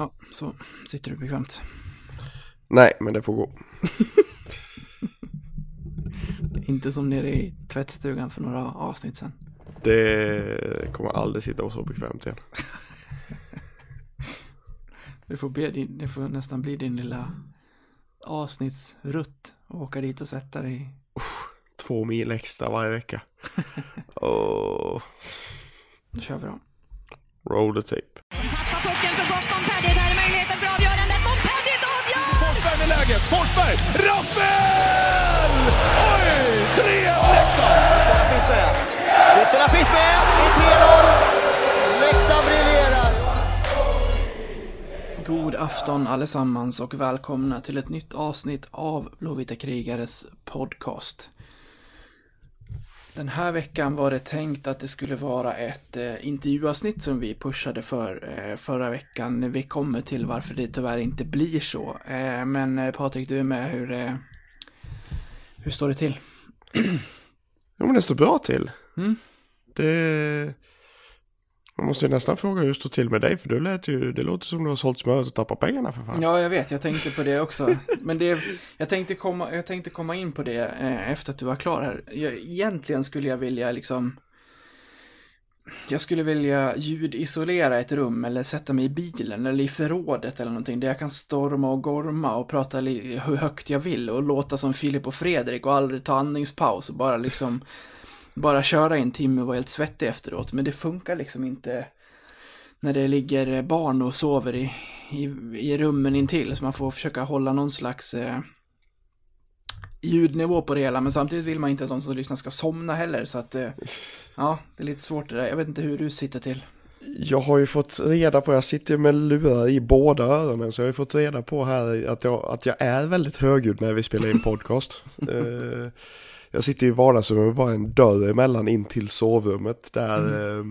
Ja, så sitter du bekvämt. Nej, men det får gå. Inte som nere i tvättstugan för några avsnitt sen. Det kommer aldrig sitta så bekvämt igen. Det får, be din, det får nästan bli din lilla avsnittsrutt. Och åka dit och sätta dig. Två mil extra varje vecka. Och Nu kör vi då. Roll the tape. Tappar pucken för gott Montpellier. Där är möjligheten för avgörandet. Montpellier avgör! Forsberg med läget. Forsberg! Rappel! Oj! 3-1 Leksand! Ytterna finns med. Ytterna finns med. Det är 3-0. Leksand briljerar. God afton allesammans och välkomna till ett nytt avsnitt av Blåvita krigares podcast. Den här veckan var det tänkt att det skulle vara ett eh, intervjuavsnitt som vi pushade för eh, förra veckan. Vi kommer till varför det tyvärr inte blir så. Eh, men eh, Patrik, du är med. Hur, eh, hur står det till? Jo, men det står bra till. Mm. Det... Man måste ju nästan fråga hur det står till med dig, för du lät ju, det låter som du har sålt smör och tappat pengarna för fan. Ja, jag vet. Jag tänkte på det också. Men det, jag, tänkte komma, jag tänkte komma in på det eh, efter att du var klar här. Jag, egentligen skulle jag vilja liksom... Jag skulle vilja ljudisolera ett rum eller sätta mig i bilen eller i förrådet eller någonting där jag kan storma och gorma och prata hur högt jag vill och låta som Filip och Fredrik och aldrig ta andningspaus och bara liksom bara köra i en timme och vara helt svettig efteråt. Men det funkar liksom inte när det ligger barn och sover i, i, i rummen intill. Så man får försöka hålla någon slags eh, ljudnivå på det hela. Men samtidigt vill man inte att de som lyssnar ska somna heller. Så att, eh, ja, det är lite svårt det där. Jag vet inte hur du sitter till. Jag har ju fått reda på, jag sitter med lurar i båda öronen, så jag har ju fått reda på här att jag, att jag är väldigt högljudd när vi spelar in podcast. Eh, jag sitter i vardagsrummet med bara en dörr emellan in till sovrummet där eh,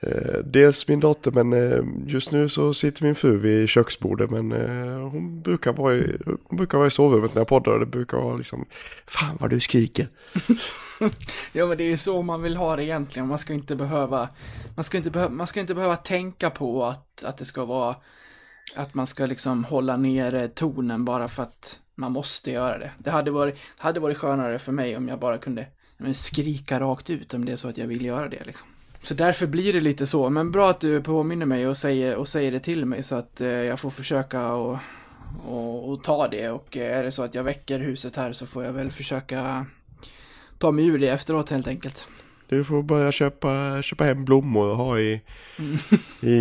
eh, dels min dotter men eh, just nu så sitter min fru vid köksbordet men eh, hon, brukar vara i, hon brukar vara i sovrummet när jag poddar och det brukar vara liksom Fan vad du skriker. Ja, men det är ju så man vill ha det egentligen. Man ska inte behöva, man ska inte behöva, man ska inte behöva tänka på att, att det ska vara, att man ska liksom hålla nere tonen bara för att man måste göra det. Det hade varit, det hade varit skönare för mig om jag bara kunde men, skrika rakt ut om det är så att jag vill göra det liksom. Så därför blir det lite så, men bra att du påminner mig och säger, och säger det till mig så att eh, jag får försöka och, och, och ta det och eh, är det så att jag väcker huset här så får jag väl försöka ta mig ur det efteråt helt enkelt. Du får börja köpa, köpa hem blommor och ha i, Mm. i,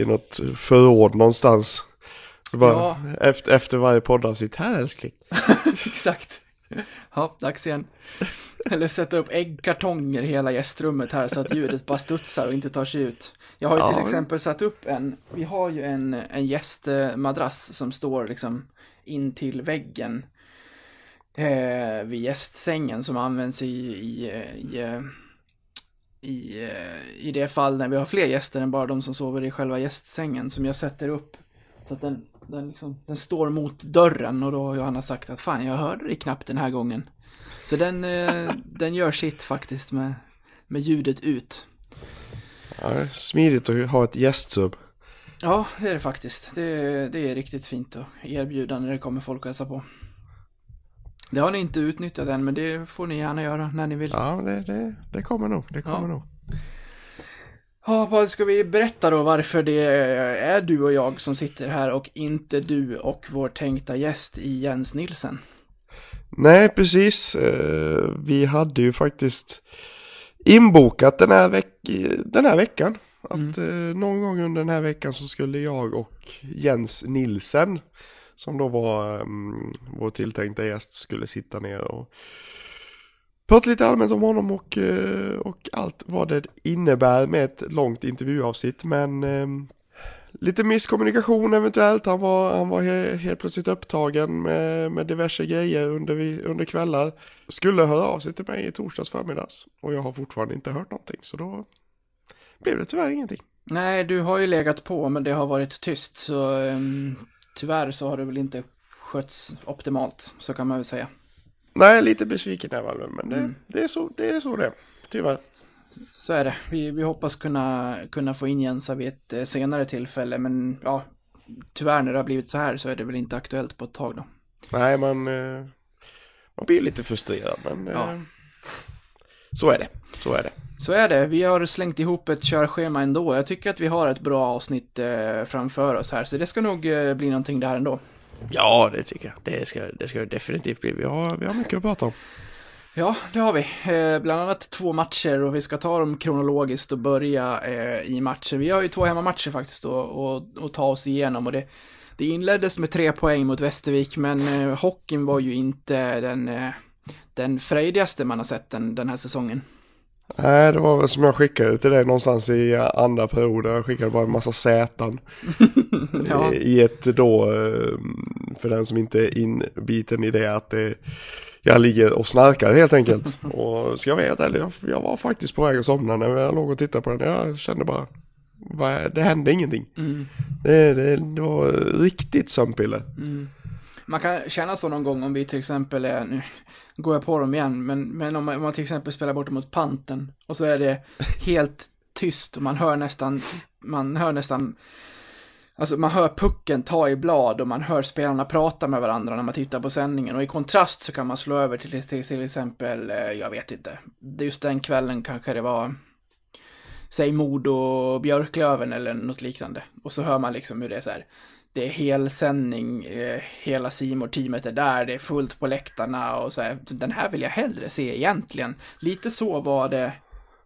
i något förråd någonstans. Bara, Ja. efter, efter varje poddavsnitt, här älskling. Exakt. Ja, dags igen. Eller sätta upp äggkartonger i hela gästrummet här så att ljudet bara studsar och inte tar sig ut. Jag har ju till Ja. exempel satt upp en, vi har ju en, en gästmadrass som står liksom in till väggen eh, vid gästsängen som används i, i, i, eh, i, eh, i det fall när vi har fler gäster än bara de som sover i själva gästsängen som jag sätter upp så att den, den, liksom, den står mot dörren och då har Johanna sagt att fan jag hörde dig knappt den här gången. Så den, eh, den gör sitt faktiskt med, med ljudet ut. Ja, smidigt att ha ett gästsub. Ja, det är det faktiskt. Det, det är riktigt fint att erbjuda när det kommer folk och hälsar på. Det har ni inte utnyttjat än, men det får ni gärna göra när ni vill. Ja, det, det, det kommer nog. Det kommer Ja. nog. Ja, vad ska vi berätta då varför det är du och jag som sitter här och inte du och vår tänkta gäst i Jens Nilsen? Nej, precis. Eh, Vi hade ju faktiskt inbokat den här, veck den här veckan. Att eh, någon gång under den här veckan så skulle jag och Jens Nilsen, som då var um, vår tilltänkta gäst, skulle sitta ner och prata lite allmänt om honom och, eh, och allt vad det innebär med ett långt intervjuavsnitt. Men ehm, lite misskommunikation eventuellt. Han var, han var he, helt plötsligt upptagen med, med diverse grejer under, under kvällar. Skulle höra av sig till mig i torsdags förmiddags. Och jag har fortfarande inte hört någonting. Så då blev det tyvärr ingenting. Nej, du har ju legat på, men det har varit tyst, så um, tyvärr så har det väl inte skötts optimalt, så kan man väl säga. Nej, lite besviken är man men det, Mm. det, är så, det är så det är. Tyvärr. Så är det. Vi, vi hoppas kunna, kunna få in Jensa vid ett eh, senare tillfälle, men ja, tyvärr när det har blivit så här så är det väl inte aktuellt på ett tag då. Nej, man, eh, man blir lite frustrerad, men Ja. eh, så är det. Så är det. Så är det. Vi har slängt ihop ett körschema ändå. Jag tycker att vi har ett bra avsnitt eh, framför oss här, så det ska nog eh, bli någonting där ändå. Ja, det tycker jag. Det ska det ska definitivt bli. Vi har, vi har mycket att prata om. Ja, det har vi. Eh, bland annat två matcher och vi ska ta dem kronologiskt och börja eh, i matchen. Vi har ju två hemmamatcher faktiskt då, och, och ta oss igenom och det, det inleddes med tre poäng mot Västervik men eh, hockeyn var ju inte den, eh, den frejdigaste man har sett den, den här säsongen. Nej, det var väl som jag skickade till dig någonstans i andra perioden. Jag skickade bara en massa sätan. Ja. I- ett då, eh, för den som inte är inbiten i det, att det, jag ligger och snarkar helt enkelt. Och ska jag vara helt ärlig, jag, jag var faktiskt på väg att somna när jag låg och tittade på den. Jag kände bara, det hände ingenting. Mm. Det, det, det var riktigt sömnpiller. Man kan känna så någon gång om vi till exempel är, nu går jag på dem igen, men, men om, man, om man till exempel spelar bort mot panten och så är det helt tyst och man hör nästan, man hör nästan, alltså man hör pucken ta i blad och man hör spelarna prata med varandra när man tittar på sändningen och i kontrast så kan man slå över till till, till exempel, eh, jag vet inte, just den kvällen kanske det var säg Modo och Björklöven eller något liknande. Och så hör man liksom hur det är så här. Det är helsändning, eh, hela simor teamet är där, det är fullt på läktarna och så här. Den här vill jag hellre se egentligen. Lite så var det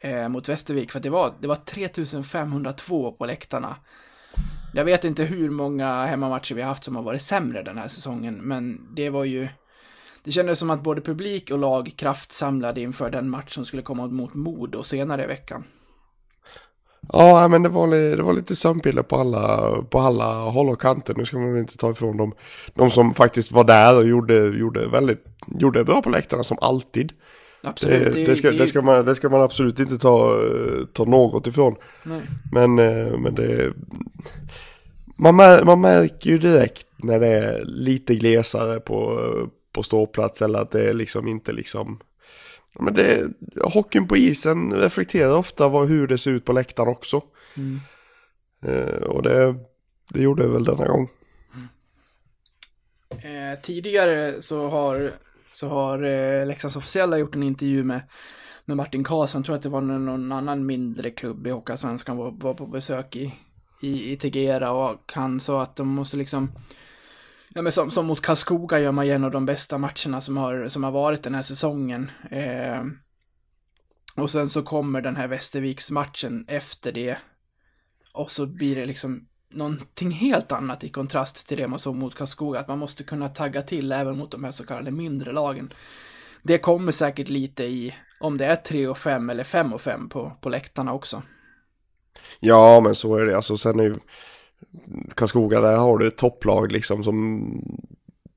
eh, mot Västervik, för att det var, det var 3502 på läktarna. Jag vet inte hur många hemmamatcher vi har haft som har varit sämre den här säsongen, men det var ju... Det kändes som att både publik och lag kraftsamlade inför den match som skulle komma mot Modo senare i veckan. Ja, men det var, det var lite sömnpiller på alla, på alla håll och kanter. Nu ska man inte ta ifrån dem. De som faktiskt var där och gjorde, gjorde väldigt, gjorde bra på läktarna som alltid. Absolut. Det, det, ska, det, ska man, det ska man absolut inte ta, eh, ta något ifrån. Nej. Men, eh, men det... Man, mär, man märker ju direkt när det är lite glesare på, på ståplats eller att det är liksom inte liksom... Men det, hockeyn på isen reflekterar ofta vad, hur det ser ut på läktaren också. Mm. Eh, och det, det gjorde det väl denna gång. Eh, tidigare så har, så har eh, Leksands officiella gjort en intervju med, med Martin Karlsson. Jag tror att det var någon, någon annan mindre klubb i Hockeyallsvenskan var, var på besök i, i, i Tegera och han sa att de måste liksom Ja men som, som mot Karlskoga gör man ju en av de bästa matcherna som har, som har varit den här säsongen. Eh, och sen så kommer den här Västerviks-matchen efter det. Och så blir det liksom någonting helt annat i kontrast till det man såg mot Karlskoga. Att man måste kunna tagga till även mot de här så kallade mindre lagen. Det kommer säkert lite i om det är 3 och 5 eller 5 och 5 på, på läktarna också. Ja, men så är det. Alltså sen är ju Karlskoga, där har du ett topplag liksom som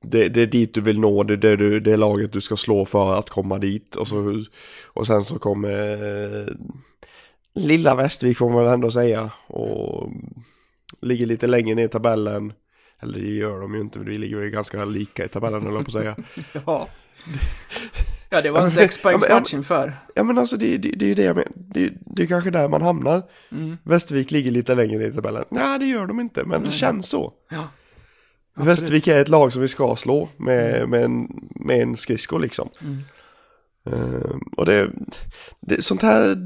det, det är dit du vill nå, det det, du, det är laget du ska slå för att komma dit. Och, så, och sen så kommer eh, lilla Västervik får man väl ändå säga. Och ligger lite längre ner i tabellen. Eller det gör de ju inte, vi ligger ju ganska lika i tabellen eller på att säga. Ja. Ja, det var en sexpoängsmatch ja, inför. Ja men alltså det, det, det är ju det jag menar. Det, det är kanske där man hamnar. Mm. Västervik ligger lite längre i tabellen. Nej det gör de inte, men det känns så. Ja. Västervik är ett lag som vi ska slå med, med, en, med en skridsko liksom. Mm. Eh, och det, det, sånt här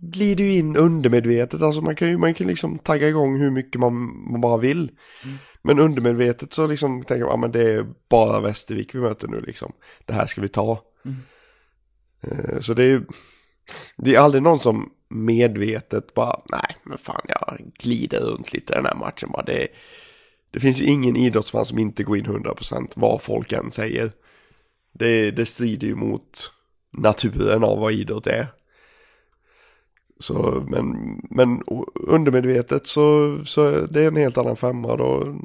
glider ju in undermedvetet. Alltså man kan ju man kan liksom tagga igång hur mycket man, man bara vill. Mm. Men undermedvetet så liksom tänker man, ja men det är bara Västervik vi möter nu liksom. Det här ska vi ta. Mm. Så det är ju, det är aldrig någon som medvetet bara, nej men fan jag glider runt lite i den här matchen bara. Det, det finns ju ingen idrottsman som inte går in 100% vad folk än säger. Det, det strider ju mot naturen av vad idrott är. Så, men, men undermedvetet så, så det är en helt annan femma då.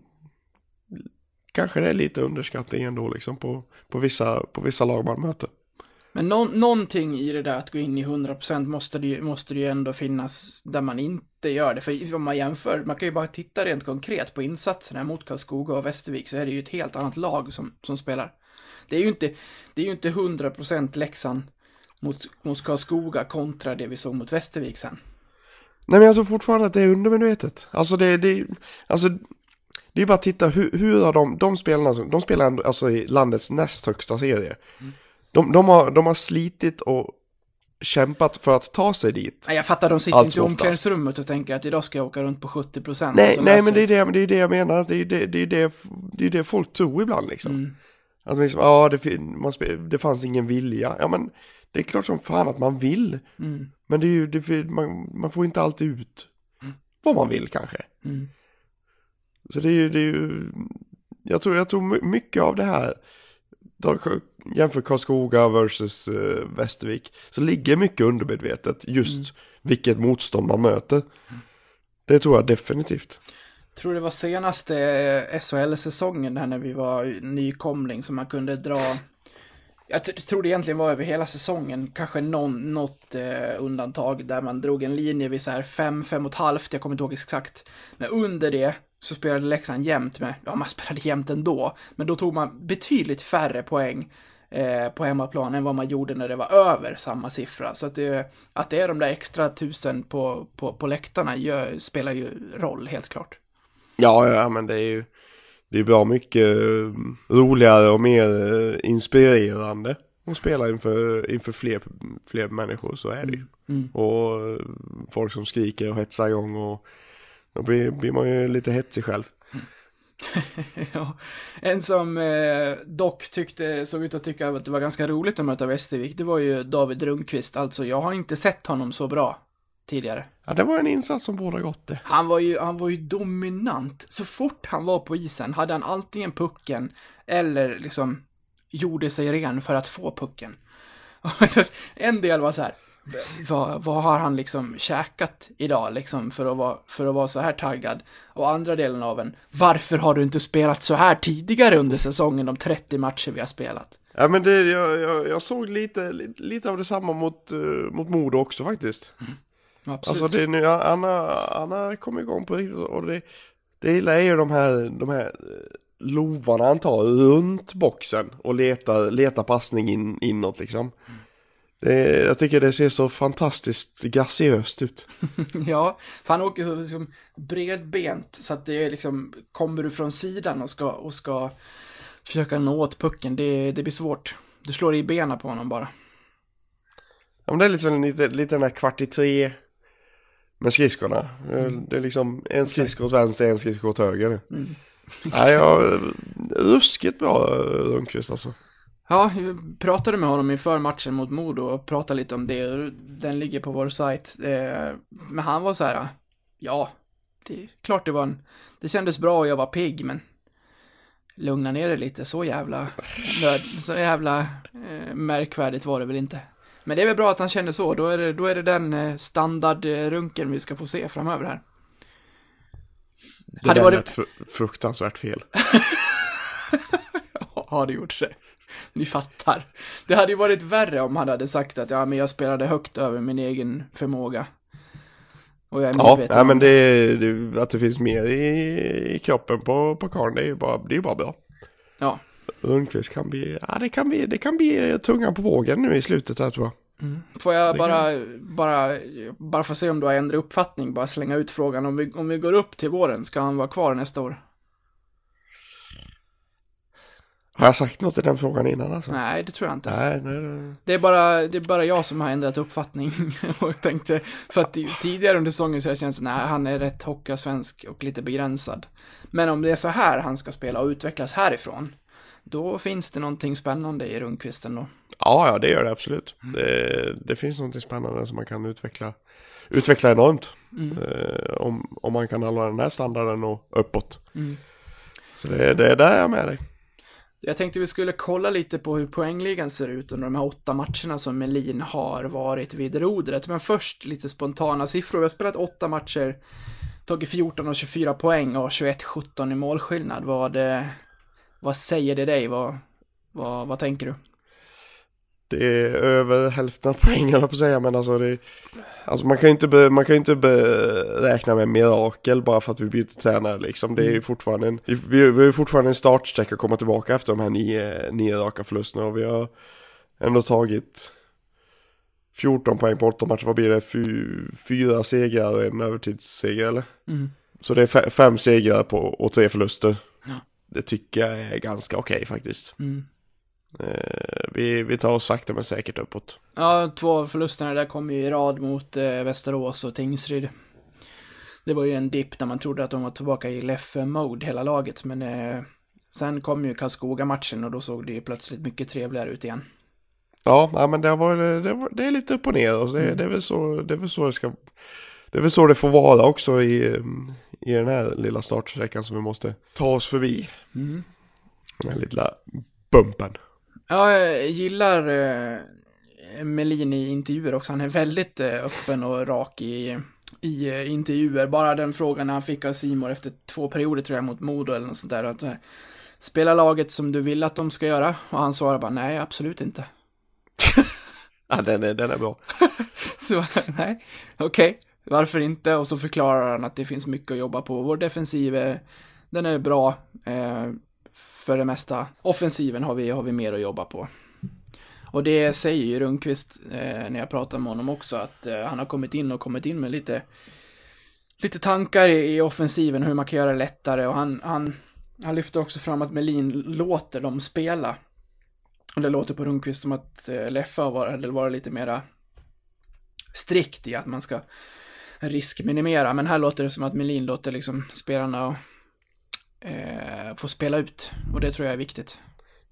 Kanske det är lite underskattning ändå liksom på, på, vissa, på vissa lag man möter. Men nå- någonting i det där att gå in i 100% måste det, ju, måste det ju ändå finnas där man inte gör det. För om man jämför, man kan ju bara titta rent konkret på insatserna mot Karlskoga och Västervik så är det ju ett helt annat lag som, som spelar. Det är ju inte, det är ju inte 100% Leksand mot, mot Karlskoga kontra det vi såg mot Västervik sen. Nej men jag tror fortfarande att det är undermedvetet. Alltså det, det, alltså det är bara att titta hur, hur har de, de spelarna, de spelar ändå, alltså i landets näst högsta serie. De, de, har, de har slitit och kämpat för att ta sig dit. Jag fattar, de sitter inte i omklädningsrummet och tänker att idag ska jag åka runt på 70 procent. Nej, nej men det är det, det är det jag menar, det är det, det, är det, det, är det folk tror ibland liksom. Mm. Att liksom, ja det, man det fanns ingen vilja. Ja men det är klart som fan att man vill. Mm. Men det är ju, det, man, man får inte alltid ut vad man vill kanske. Mm. Så det är ju, det är ju jag tror, jag tror my- mycket av det här, jämför Karlskoga versus eh, Västervik, så ligger mycket undermedvetet just vilket motstånd man möter. Det tror jag definitivt. tror det var senaste eh, SHL-säsongen där när vi var nykomling som man kunde dra jag tror det egentligen var över hela säsongen, kanske någon, något eh, undantag där man drog en linje vid så här 5, 5 och ett halvt, jag kommer inte ihåg exakt. Men under det så spelade Leksand jämnt med, ja man spelade jämnt ändå, men då tog man betydligt färre poäng eh, på hemmaplan än vad man gjorde när det var över samma siffra. Så att det, att det är de där extra tusen på, på, på läktarna gör, spelar ju roll, helt klart. Ja, ja, men det är ju det är bra mycket eh, roligare och mer eh, inspirerande att spela inför, inför fler, fler människor, så är det ju. Mm. Och eh, folk som skriker och hetsar igång och då blir, blir man ju lite hetsig själv. Ja, en som eh, dock tyckte, såg ut att tycka att det var ganska roligt att möta Västervik, det var ju David Rundqvist. Alltså, jag har inte sett honom så bra tidigare. Ja, det var en insats som båda gott det. Han var ju, han var ju dominant. Så fort han var på isen hade han antingen pucken eller liksom gjorde sig ren för att få pucken. En del var så här, "V- vad, vad har han liksom käkat idag liksom för att, vara, för att vara så här taggad? Och andra delen av en, varför har du inte spelat så här tidigare under säsongen, de 30 matcher vi har spelat? Ja, men det, jag, jag, jag såg lite, lite, lite av detsamma mot, uh, mot Modo också faktiskt. Absolut. Alltså det nu, han har, kommit igång på riktigt och det, det gillar är ju de här, de här eh, lovarna han tar runt boxen och letar, letar passning in, inåt liksom. Det, jag tycker det ser så fantastiskt graciöst ut. Ja, för han åker så liksom bredbent så att det är liksom, kommer du från sidan och ska, och ska försöka nå åt pucken, det, det blir svårt. Du slår i benen på honom bara. Ja, men det är liksom lite, lite den här kvart i tre med skridskorna. Det är liksom en skridsko åt vänster, en skridsko åt höger. Mm. Nej, jag, ruskigt bra eh, Rundqvist alltså. Ja, jag pratade med honom inför matchen mot Modo och pratade lite om det. Den ligger på vår sajt. Eh, Men han var så här, ja, det är klart det var en, det kändes bra och jag var pigg, men lugna ner dig lite, så jävla, nöd, så jävla eh, märkvärdigt var det väl inte. Men det är väl bra att han känner så, då är det, då är det den eh, standardrunken vi ska få se framöver här. Det Hade där varit- fru- fruktansvärt fel. har det gjort sig. Ni fattar. Det hade ju varit värre om han hade sagt att ja, men jag spelade högt över min egen förmåga. Och jag är Ja, nej, men det, det, att det finns mer i, i kroppen på, på karln, det är ju bara, det är bara bra. Ja, Rundqvist kan bli, ja det kan bli, det kan bli tungan på vågen nu i slutet här tror jag. får jag bara, bara, bara för att se om du har ändrat uppfattning, bara slänga ut frågan. Om vi, om vi går upp till våren, ska han vara kvar nästa år? Har jag sagt något i den frågan innan alltså? Nej, det tror jag inte. Nej, nej. Det är bara, det är bara jag som har ändrat uppfattning och tänkte, för att tidigare under säsongen så har jag känt nej, han är rätt hockeysvensk och lite begränsad. Men om det är så här han ska spela och utvecklas härifrån, då finns det någonting spännande i Rundqvisten då. Ja, ja, det gör det absolut. Det, det finns något spännande som man kan utveckla, utveckla enormt. Eh, om, om man kan hålla den här standarden och uppåt. Så det, det är där jag är med dig. Jag tänkte vi skulle kolla lite på hur poängligan ser ut under de här åtta matcherna som Melin har varit vid rodret. Men först lite spontana siffror. Vi har spelat åtta matcher, tagit 14 och 24 poäng och 21-17 i målskillnad. Vad, eh, vad säger det dig? Vad, vad, vad tänker du? Det är över hälften av poängen, på säga, men alltså det Alltså man kan ju inte, be, man kan inte beräkna med mirakel bara för att vi byter tränare liksom. Det är ju fortfarande en, vi, vi har ju fortfarande en startsträcka att komma tillbaka efter de här nio, nio raka förlusterna och vi har ändå tagit 14 poäng på 8 matcher, vad blir det? Fy, fyra segrar och en övertidsseger eller? Mm. Så det är fe- fem segrar på, och tre förluster. Ja. Det tycker jag är ganska okej faktiskt. Mm. Eh, vi, vi tar oss sakta men säkert uppåt. Ja, två av förlusterna där kom ju i rad mot eh, Västerås och Tingsryd. Det var ju en dipp när man trodde att de var tillbaka i Leffe-mode hela laget, men eh, sen kom ju Karlskoga-matchen och då såg det ju plötsligt mycket trevligare ut igen. Ja, ja men det, var, det, var, det är lite upp och ner. Och det, det, är väl så, det är väl så det ska... Det är väl så det får vara också i, mm, i den här lilla startsträckan som vi måste ta oss förbi. Mm. Den lilla bumpen. Ja, jag gillar eh, Melin i intervjuer också. Han är väldigt eh, öppen och rak i, i eh, intervjuer. Bara den frågan han fick av Simor efter två perioder tror jag mot Modo eller något sånt där. Att, här, Spela laget som du vill att de ska göra. Och han svarar bara nej, absolut inte. Ja, den är, den är bra. Så nej, okej, varför inte? Och så förklarar han att det finns mycket att jobba på. Vår defensiv den är bra eh, för det mesta. Offensiven har vi, har vi mer att jobba på. Och det säger ju Rundqvist eh, när jag pratar med honom också, att eh, han har kommit in och kommit in med lite, lite tankar i, i offensiven, hur man kan göra det lättare. Och han, han, han lyfter också fram att Melin låter dem spela. Och det låter på Rundqvist som att eh, Leffe har varit, eller varit lite mera strikt i att man ska riskminimera. Men här låter det som att Melin låter liksom spelarna och, eh, få spela ut. Och det tror jag är viktigt.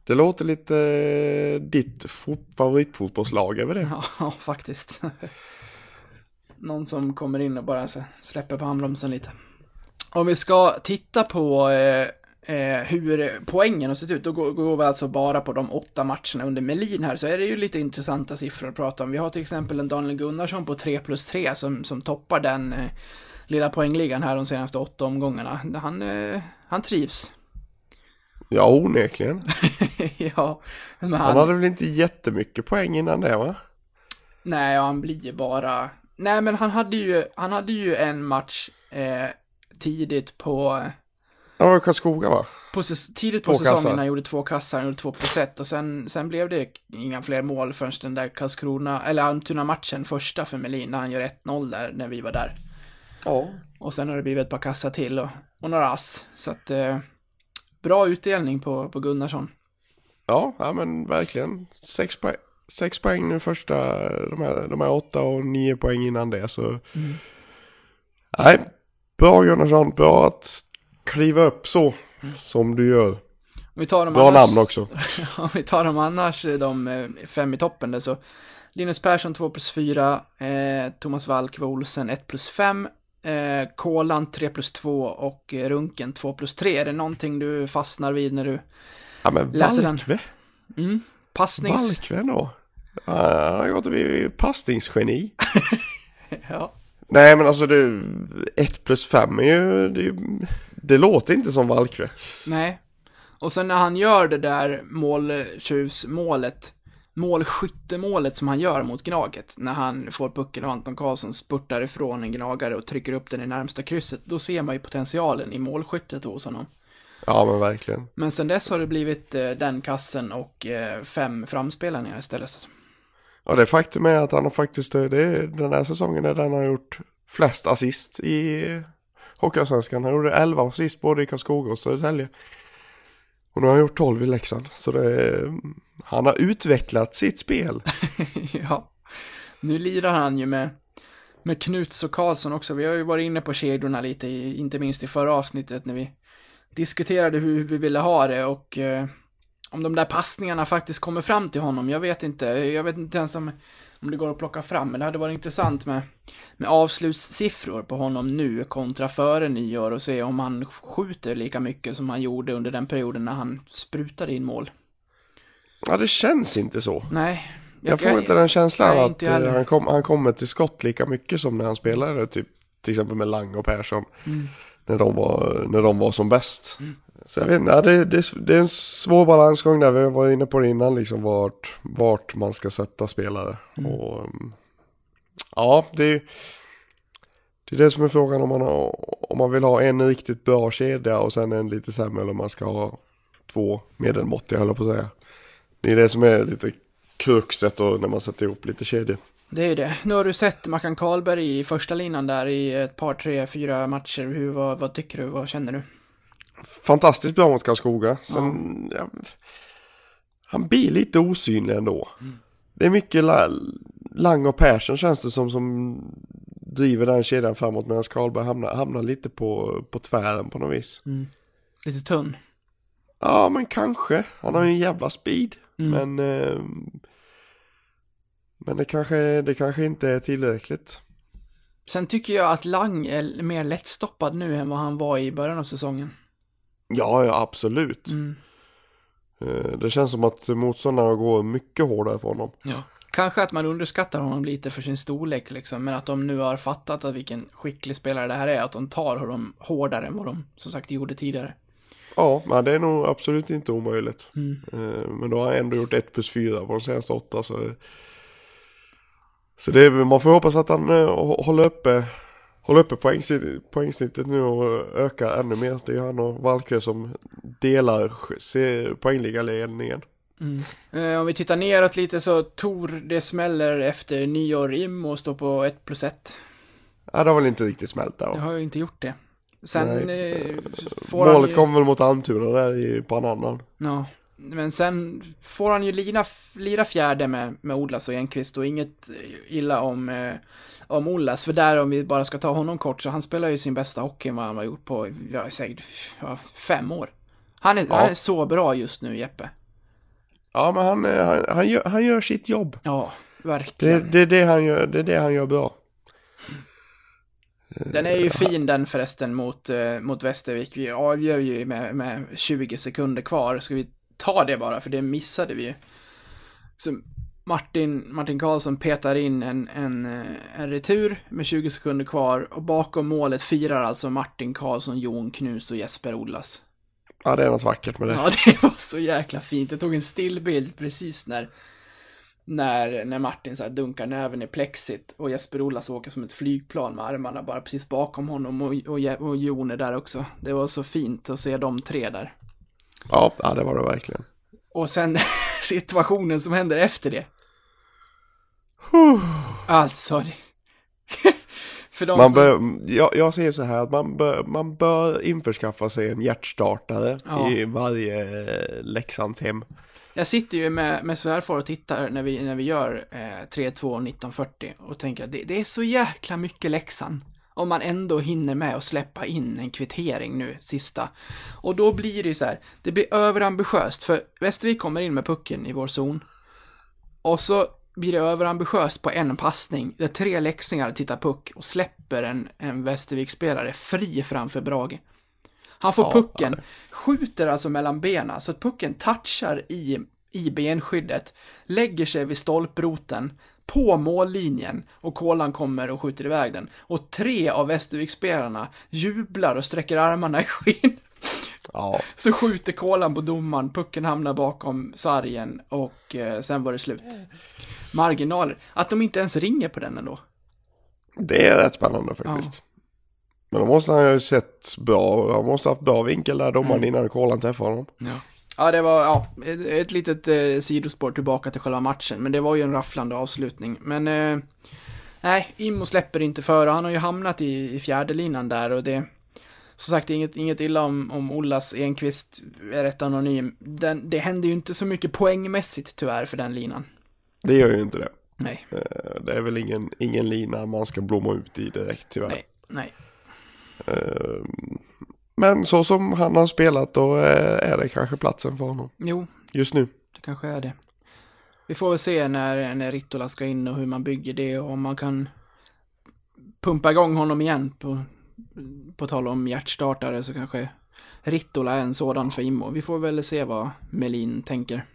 Det låter lite eh, ditt fot- favoritfotbollslag över det. Ja, faktiskt. Någon som kommer in och bara släpper på handbromsen lite. Om vi ska titta på eh, eh, hur poängen har sett ut, då går, går vi alltså bara på de åtta matcherna under Melin här, så är det ju lite intressanta siffror att prata om. Vi har till exempel en Daniel Gunnarsson på 3 plus 3 som, som toppar den eh, lilla poängligan här de senaste åtta omgångarna. Han, eh, han trivs. Ja, onekligen. ja, men Han han, hade väl inte jättemycket poäng innan det va? nej, han blir ju bara... Nej, men han hade ju, han hade ju en match eh, tidigt på... Han var Karlskoga va? på tidigt på Två säsongen kassar. han gjorde två kassar, han gjorde två plus ett och sen, sen blev det inga fler mål förrän den där Karlskrona, eller Almtuna-matchen, första för Melin, när han gör 1-0 där, när vi var där. Ja. Och sen har det blivit ett par kassar till och, och några ass. Så att, eh, bra utdelning på, på Gunnarsson. Ja, ja men verkligen. Sex poäng, sex poäng nu första, de här, de här åtta och nio poäng innan det så. Nej, bra Gunnarsson, bra att kliva upp så som du gör. Om vi tar dem Bra annars, namn också. Om vi tar dem annars, de eh, fem i toppen där så Linus Persson 2 plus 4, eh, Thomas Walk Olsen 1 plus 5, eh, Kolan 3 plus 2 och eh, Runken 2 plus 3. Är det någonting du fastnar vid när du Ja men Läser den. Valkve, Mm. Passnings... Valkve då. Han har gått och blivit passningsgeni. Ja. Nej men alltså du, ett plus fem är ju, det, är det låter inte som Valkve. Nej. Och sen när han gör det där måltjuvsmålet, målskyttemålet som han gör mot Gnaget, när han får pucken och Anton Karlsson spurtar ifrån en Gnagare och trycker upp den i närmsta krysset, då ser man ju potentialen i målskyttet hos honom. Ja men verkligen. Men sen dess har det blivit eh, den kassen och eh, fem framspelningar istället. Ja det faktum är att han har faktiskt, det är den här säsongen är den han har gjort flest assist i Hockeyallsvenskan. Han gjorde 11 assist både i Karlskoga och Södertälje. Och nu har han gjort 12 i Leksand. Så det är, han har utvecklat sitt spel. ja. Nu lirar han ju med, med Knuts och Karlsson också. Vi har ju varit inne på kedjorna lite, inte minst i förra avsnittet när vi diskuterade hur vi ville ha det och eh, om de där passningarna faktiskt kommer fram till honom. Jag vet inte, jag vet inte ens om, om det går att plocka fram, men det hade varit intressant med, med avslutssiffror på honom nu kontra före nyår och se om han skjuter lika mycket som han gjorde under den perioden när han sprutade in mål. Ja det känns inte så. Nej. Jag, får inte den känslan nej, att jag eh, han, kom, han kommer till skott lika mycket som när han spelade typ till exempel med Lang och Persson. Mm. När, de var, när de var som bäst. Så jag vet inte, ja, det, det, det är en svår balansgång där. Vi var inne på det innan liksom vart, vart man ska sätta spelare. Mm. Och, um, ja, det är, det är det som är frågan om man, har, om man vill ha en riktigt bra kedja och sen en lite sämre eller om man ska ha två medelmåttiga höll jag på att säga. Det är det som är lite kruxet och när man sätter ihop lite kedjor. Det är ju det. Nu har du sett Mackan Karlberg i första linan där i ett par, tre, fyra matcher. Hur, vad, vad tycker du? Vad känner du? Fantastiskt bra mot Karlskoga. Sen, ja. han blir lite osynlig ändå. Det är mycket la, Lang och Persson känns det som som driver den kedjan framåt medan Karlberg hamnar, hamnar lite på, på tvären på något vis. Lite tunn. Ja, men kanske. Han har ju en jävla speed. Mm. Men, eh, men det, kanske, det kanske inte är tillräckligt. Sen tycker jag att Lang är mer lättstoppad nu än vad han var i början av säsongen. Ja, ja absolut. Mm. Eh, Det känns som att motståndarna går mycket hårdare på honom. Ja. Kanske att man underskattar honom lite för sin storlek liksom, men att de nu har fattat att vilken skicklig spelare det här är, att de tar honom hårdare än vad de som sagt gjorde tidigare. Ja, det är nog absolut inte omöjligt. Mm. Eh, Men då har han ändå gjort 1 plus 4 på de senaste åtta. Så, så det är, man får hoppas att han eh, hå- håller uppe, håller uppe poängsnittet, poängsnittet nu och ökar ännu mer. Det är han och Valkve som delar poängligaledningen. Eh, om vi tittar neråt lite så Tor, det smäller efter nyår im och står på 1 plus 1. Ja, det har väl inte riktigt smält där Jag va? har ju inte gjort det. Sen eh, får han Målet ju... kom väl mot Almtuna där i, på en annan. Ja, men sen får han ju lira, lira fjärde med, med Olas och Enqvist och inget illa om, eh, om Olas, för där om vi bara ska ta honom kort, så han spelar ju sin bästa hockey vad han har gjort på, ja, säkert ja, fem år. Han är, Ja. han är så bra just nu, Jeppe. Ja, men han, eh, han, han, gör, han gör sitt jobb. Ja, Det, verkligen. det, är det, han gör, det är det han gör bra. Den är ju fin den förresten mot, eh, mot Västervik. Vi avgör ju med, med 20 sekunder kvar. Ska vi ta det bara, för det missade vi ju. Så Martin, Martin Karlsson petar in en, en, eh, en retur med 20 sekunder kvar och bakom målet firar alltså Martin Karlsson, Jon Knus och Jesper Ollas. Ja, det är något vackert med det. Ja, det var så jäkla fint. Jag tog en stillbild precis när, när, när Martin så dunkar näven i plexit och Jesper Ollas åker som ett flygplan med armarna bara precis bakom honom och, och, och Jon är där också. Det var så fint att se de tre där. Ja, ja, det var det verkligen. Och sen situationen som händer efter det. Alltså, för de Man som... bör, jag, jag säger så här att man bör, man bör införskaffa sig en hjärtstartare Ja. i varje eh, Leksands hem. Jag sitter ju med, med svärfar och tittar när vi, när vi gör eh, 3-2 1940 och tänker att det, det är så jäkla mycket läxan. Om man ändå hinner med att släppa in en kvittering nu, sista. Och då blir det ju så här, det blir överambitiöst, för Västervik kommer in med pucken i vår zon. Och så blir det överambitiöst på en passning, där tre läxingar tittar puck och släpper en, en Västervik-spelare fri framför Brage. Han får Ja, pucken, skjuter alltså mellan benen så att pucken touchar i, i benskyddet, lägger sig vid stolproten, på mållinjen och Kolan kommer och skjuter iväg den. Och tre av Västervik-spelarna jublar och sträcker armarna i skinn. Ja, Så skjuter Kolan på domaren, pucken hamnar bakom sargen och eh, sen var det slut. Marginaler. Att de inte ens ringer på den ändå. det är rätt spännande faktiskt. Men då måste han ju sett bra, han måste ha haft bra vinkel där domaren Mm. innan Kolan träffade honom. Ja. Ja, det var ja, ett, ett litet eh, sidospår tillbaka till själva matchen, men det var ju en rafflande avslutning. Men eh, nej, Immo släpper inte före. Han har ju hamnat i, i fjärde linan där och det som sagt, inget, inget illa om, om Ollas Enqvist är rätt anonym. Den, det händer ju inte så mycket poängmässigt tyvärr för den linan. Det gör ju inte det. Nej, Eh, Det är väl ingen, ingen lina man ska blomma ut i direkt tyvärr. nej, nej. Eh, Men så som han har spelat då eh, är det kanske platsen för honom Jo, just nu. det kanske är det. Vi får väl se när, när Rittola ska in och hur man bygger det och om man kan pumpa igång honom igen på, på tal om hjärtstartare så kanske Rittola är en sådan för Immo. Vi får väl se vad Melin tänker.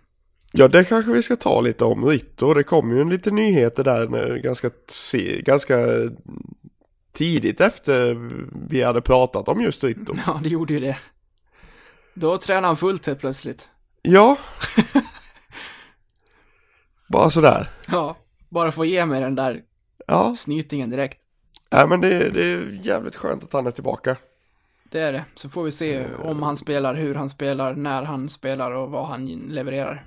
Ja, det kanske vi ska ta lite om Ritto. Det kom ju en lite nyheter där nu, ganska, ganska tidigt efter vi hade pratat om just Ritto. Ja, det gjorde ju det. Då tränar han fullt helt plötsligt. Ja. Bara sådär. Ja, bara få ge mig den där Ja, snytingen direkt. Nej, men det, det är jävligt skönt att han är tillbaka. Det är det. Så får vi se om han spelar, hur han spelar, när han spelar och vad han levererar.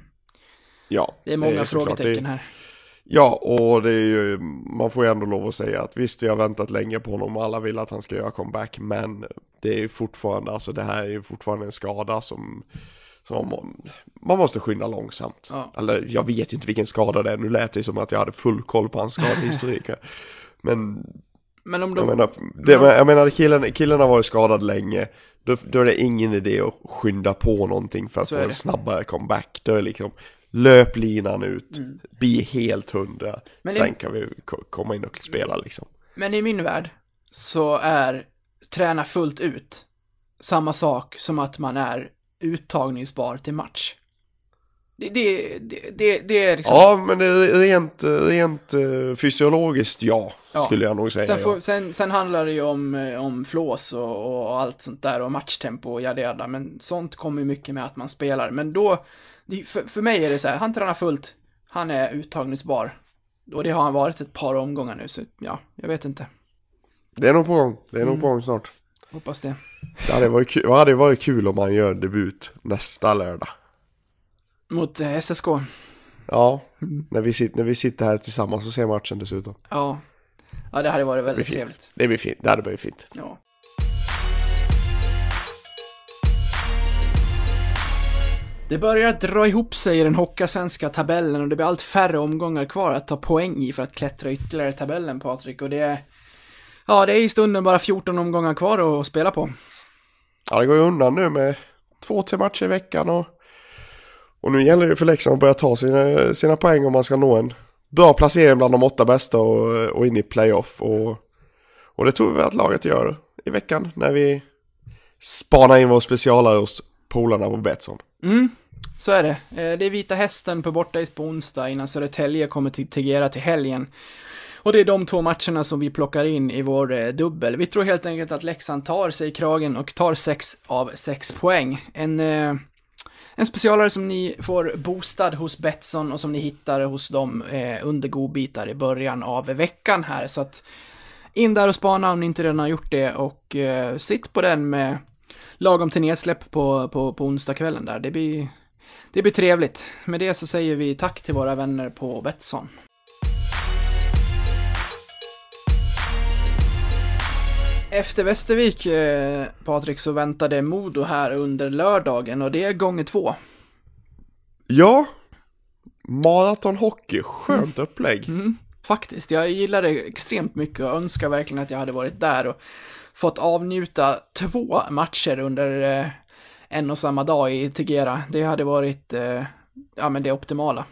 Ja. Det är många såklart- frågetecken det, här. Ja, och det är ju, man får ju ändå lov att säga att visst, vi har väntat länge på honom och alla vill att han ska göra comeback, men det är ju fortfarande, alltså det här är ju fortfarande en skada som, som man, måste skynda långsamt. Ja. Eller jag vet ju inte vilken skada det är, nu lät det som att jag hade full koll på hans skadehistorik. men Men om jag de... menar, det, jag menar killen, killen har varit skadad länge, då, då är det ingen idé att skynda på någonting för att Så få en snabbare comeback. Då är det liksom, löp linan ut, bli helt hundra, Mm. Men sen det- kan vi ko- komma in och spela liksom. Men i min värld så är träna fullt ut samma sak som att man är uttagningsbar till match. Det, det, det, det, det är liksom... Ja, men det är rent, rent eh, fysiologiskt ja, Ja. skulle jag nog säga. Sen, får, ja. sen, sen handlar det ju om, eh, om flås och, och allt sånt där och matchtempo och jada jada, men sånt kommer ju mycket med att man spelar. Men då, det, för, för mig är det så här, han tränar fullt, han är uttagningsbar. Och det har han varit ett par omgångar nu, så ja, jag vet inte. Det är nog på gång, det är Mm. nog på gång snart. Hoppas det. Det hade varit kul, det hade varit kul om han gör debut nästa lördag. Mot eh, SSK. Ja, Mm. när, vi sitter, när vi sitter här tillsammans och ser matchen dessutom. Ja. Ja, det hade varit väldigt trevligt. Det blir fint, det hade blivit fint. Ja. Det börjar dra ihop sig i den hockeyasvenska tabellen och det blir allt färre omgångar kvar att ta poäng i för att klättra ytterligare i tabellen, Patrik. Och det är... Ja, det är i stunden bara 14 omgångar kvar att spela på. Ja, det går ju undan nu med två, tre matcher i veckan och, och nu gäller det för Leksand att börja ta sina, sina poäng om man ska nå en bra placering bland de åtta bästa och, och in i playoff. Och, och det tror vi att laget gör i veckan när vi spanar in vår specialare hos polarna på Betsson. Mm, så är det. Eh, det är Vita Hästen på bortais på onsdag innan Södertälje kommer till Tegera till helgen. Och det är de två matcherna som vi plockar in i vår eh, dubbel. Vi tror helt enkelt att Leksand tar sig i kragen och tar sex av sex poäng. En, eh, en specialare som ni får boostad hos Betsson och som ni hittar hos dem eh, under godbitar i början av veckan här. Så att in där och spana om ni inte redan har gjort det och eh, sitt på den med lagom till nedsläpp på, på, på onsdagskvällen där. Det blir, det blir trevligt. Med det så säger vi tack till våra vänner på Betsson. Efter Västervik, eh, Patrik, så väntade Modo här under lördagen och det är gånger två. Ja, maratonhockey, skönt upplägg. Mm, faktiskt, jag gillar det extremt mycket och önskar verkligen att jag hade varit där och fått avnjuta två matcher under eh, en och samma dag i Tegera. Det hade varit, eh, ja men det optimala.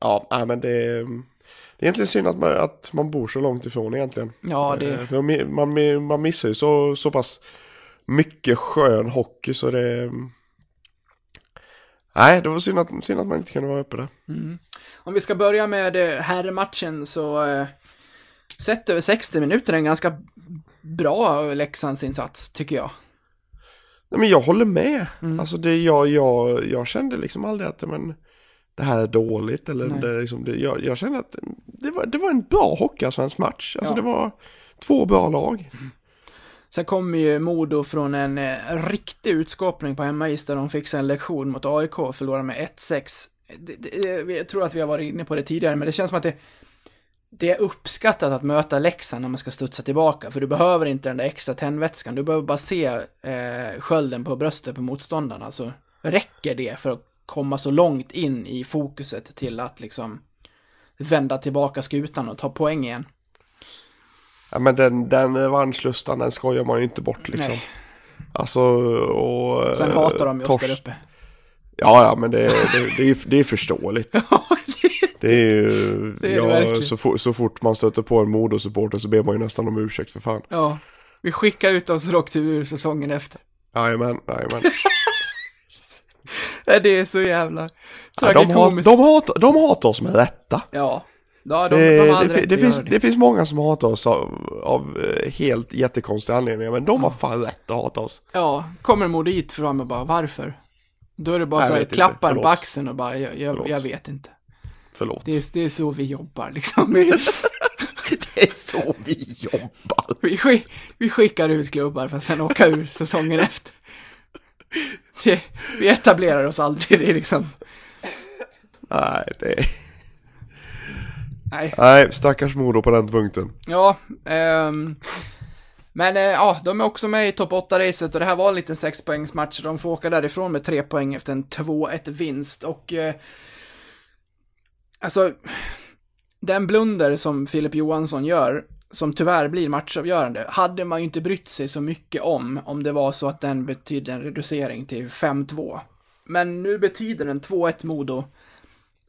Ja, nej, men det det är egentligen synd att man, att man bor så långt ifrån egentligen. Ja, Eh, det, För man, man, missar ju så, så pass mycket skön hockey så det... Nej, det var synd att, synd att man inte kunde vara uppe där. om vi ska börja med eh, herrmatchen så, eh, sett över 60 minuter, en ganska bra Leksandsinsats, tycker jag. Nej, men jag håller med. Mm. Alltså det, jag, jag, jag kände liksom aldrig att men, det här är dåligt. Eller Nej. det, liksom, det, jag, jag kände att det var, det var en bra hockeyallsvensk match. Alltså Ja. det var två bra lag. Sen kommer ju Modo från en eh, riktig utskåpning på hemmais där de fick sig en lektion mot AIK och förlorade med 1-6. Det, det, jag tror att vi har varit inne på det tidigare, men det känns som att det, det är uppskattat att möta Leksand när man ska studsa tillbaka, för du behöver inte den där extra tändvätskan, du behöver bara se eh, skölden på bröstet på motståndarna, så räcker det för att komma så långt in i fokuset till att liksom vända tillbaka skutan och ta poäng igen. Ja, men den, den revanschlustan den skojar man ju inte bort liksom. Nej. Alltså och... Sen eh, hatar de ju oss där uppe. Ja, ja, men det, det, det, är, det är förståeligt. Det är ju, Det är ja, så, for, så fort man stöter på en Modo-supporter så ber man ju nästan om ursäkt för fan. Ja, vi skickar ut oss åkte ur säsongen efter. Jajamän, jajamän. Nej, Det är så jävla Ja, de, hat, tragikomiskt. de, hatar, de hatar oss med rätta. Ja, ja de, Det, de det, det, finns, det. finns många som hatar oss av, av eh, helt jättekonstiga anledningar, men de har fan rätt att hata oss. Ja, kommer Modo hit fram och bara varför? Då är det bara Jag så här, klappar på axeln och bara, jag, jag, jag vet inte. Förlåt. Det är, det är så vi jobbar liksom. Det är så vi jobbar. vi, skick, vi skickar ut klubbar för att sen åka ur säsongen efter. Det, vi etablerar oss aldrig, det är liksom, Nej, det är... Nej. Nej, stackars Modo på den punkten. Ja, ehm, men eh, ja, de är också med i topp 8-racet och det här var en liten sexpoängsmatch. De får åka därifrån med tre poäng efter en 2-1 vinst och eh, alltså den blunder som Filip Johansson gör, som tyvärr blir matchavgörande, hade man ju inte brytt sig så mycket om, om det var så att den betydde en reducering till 5-2. Men nu betyder den 2-1 Modo,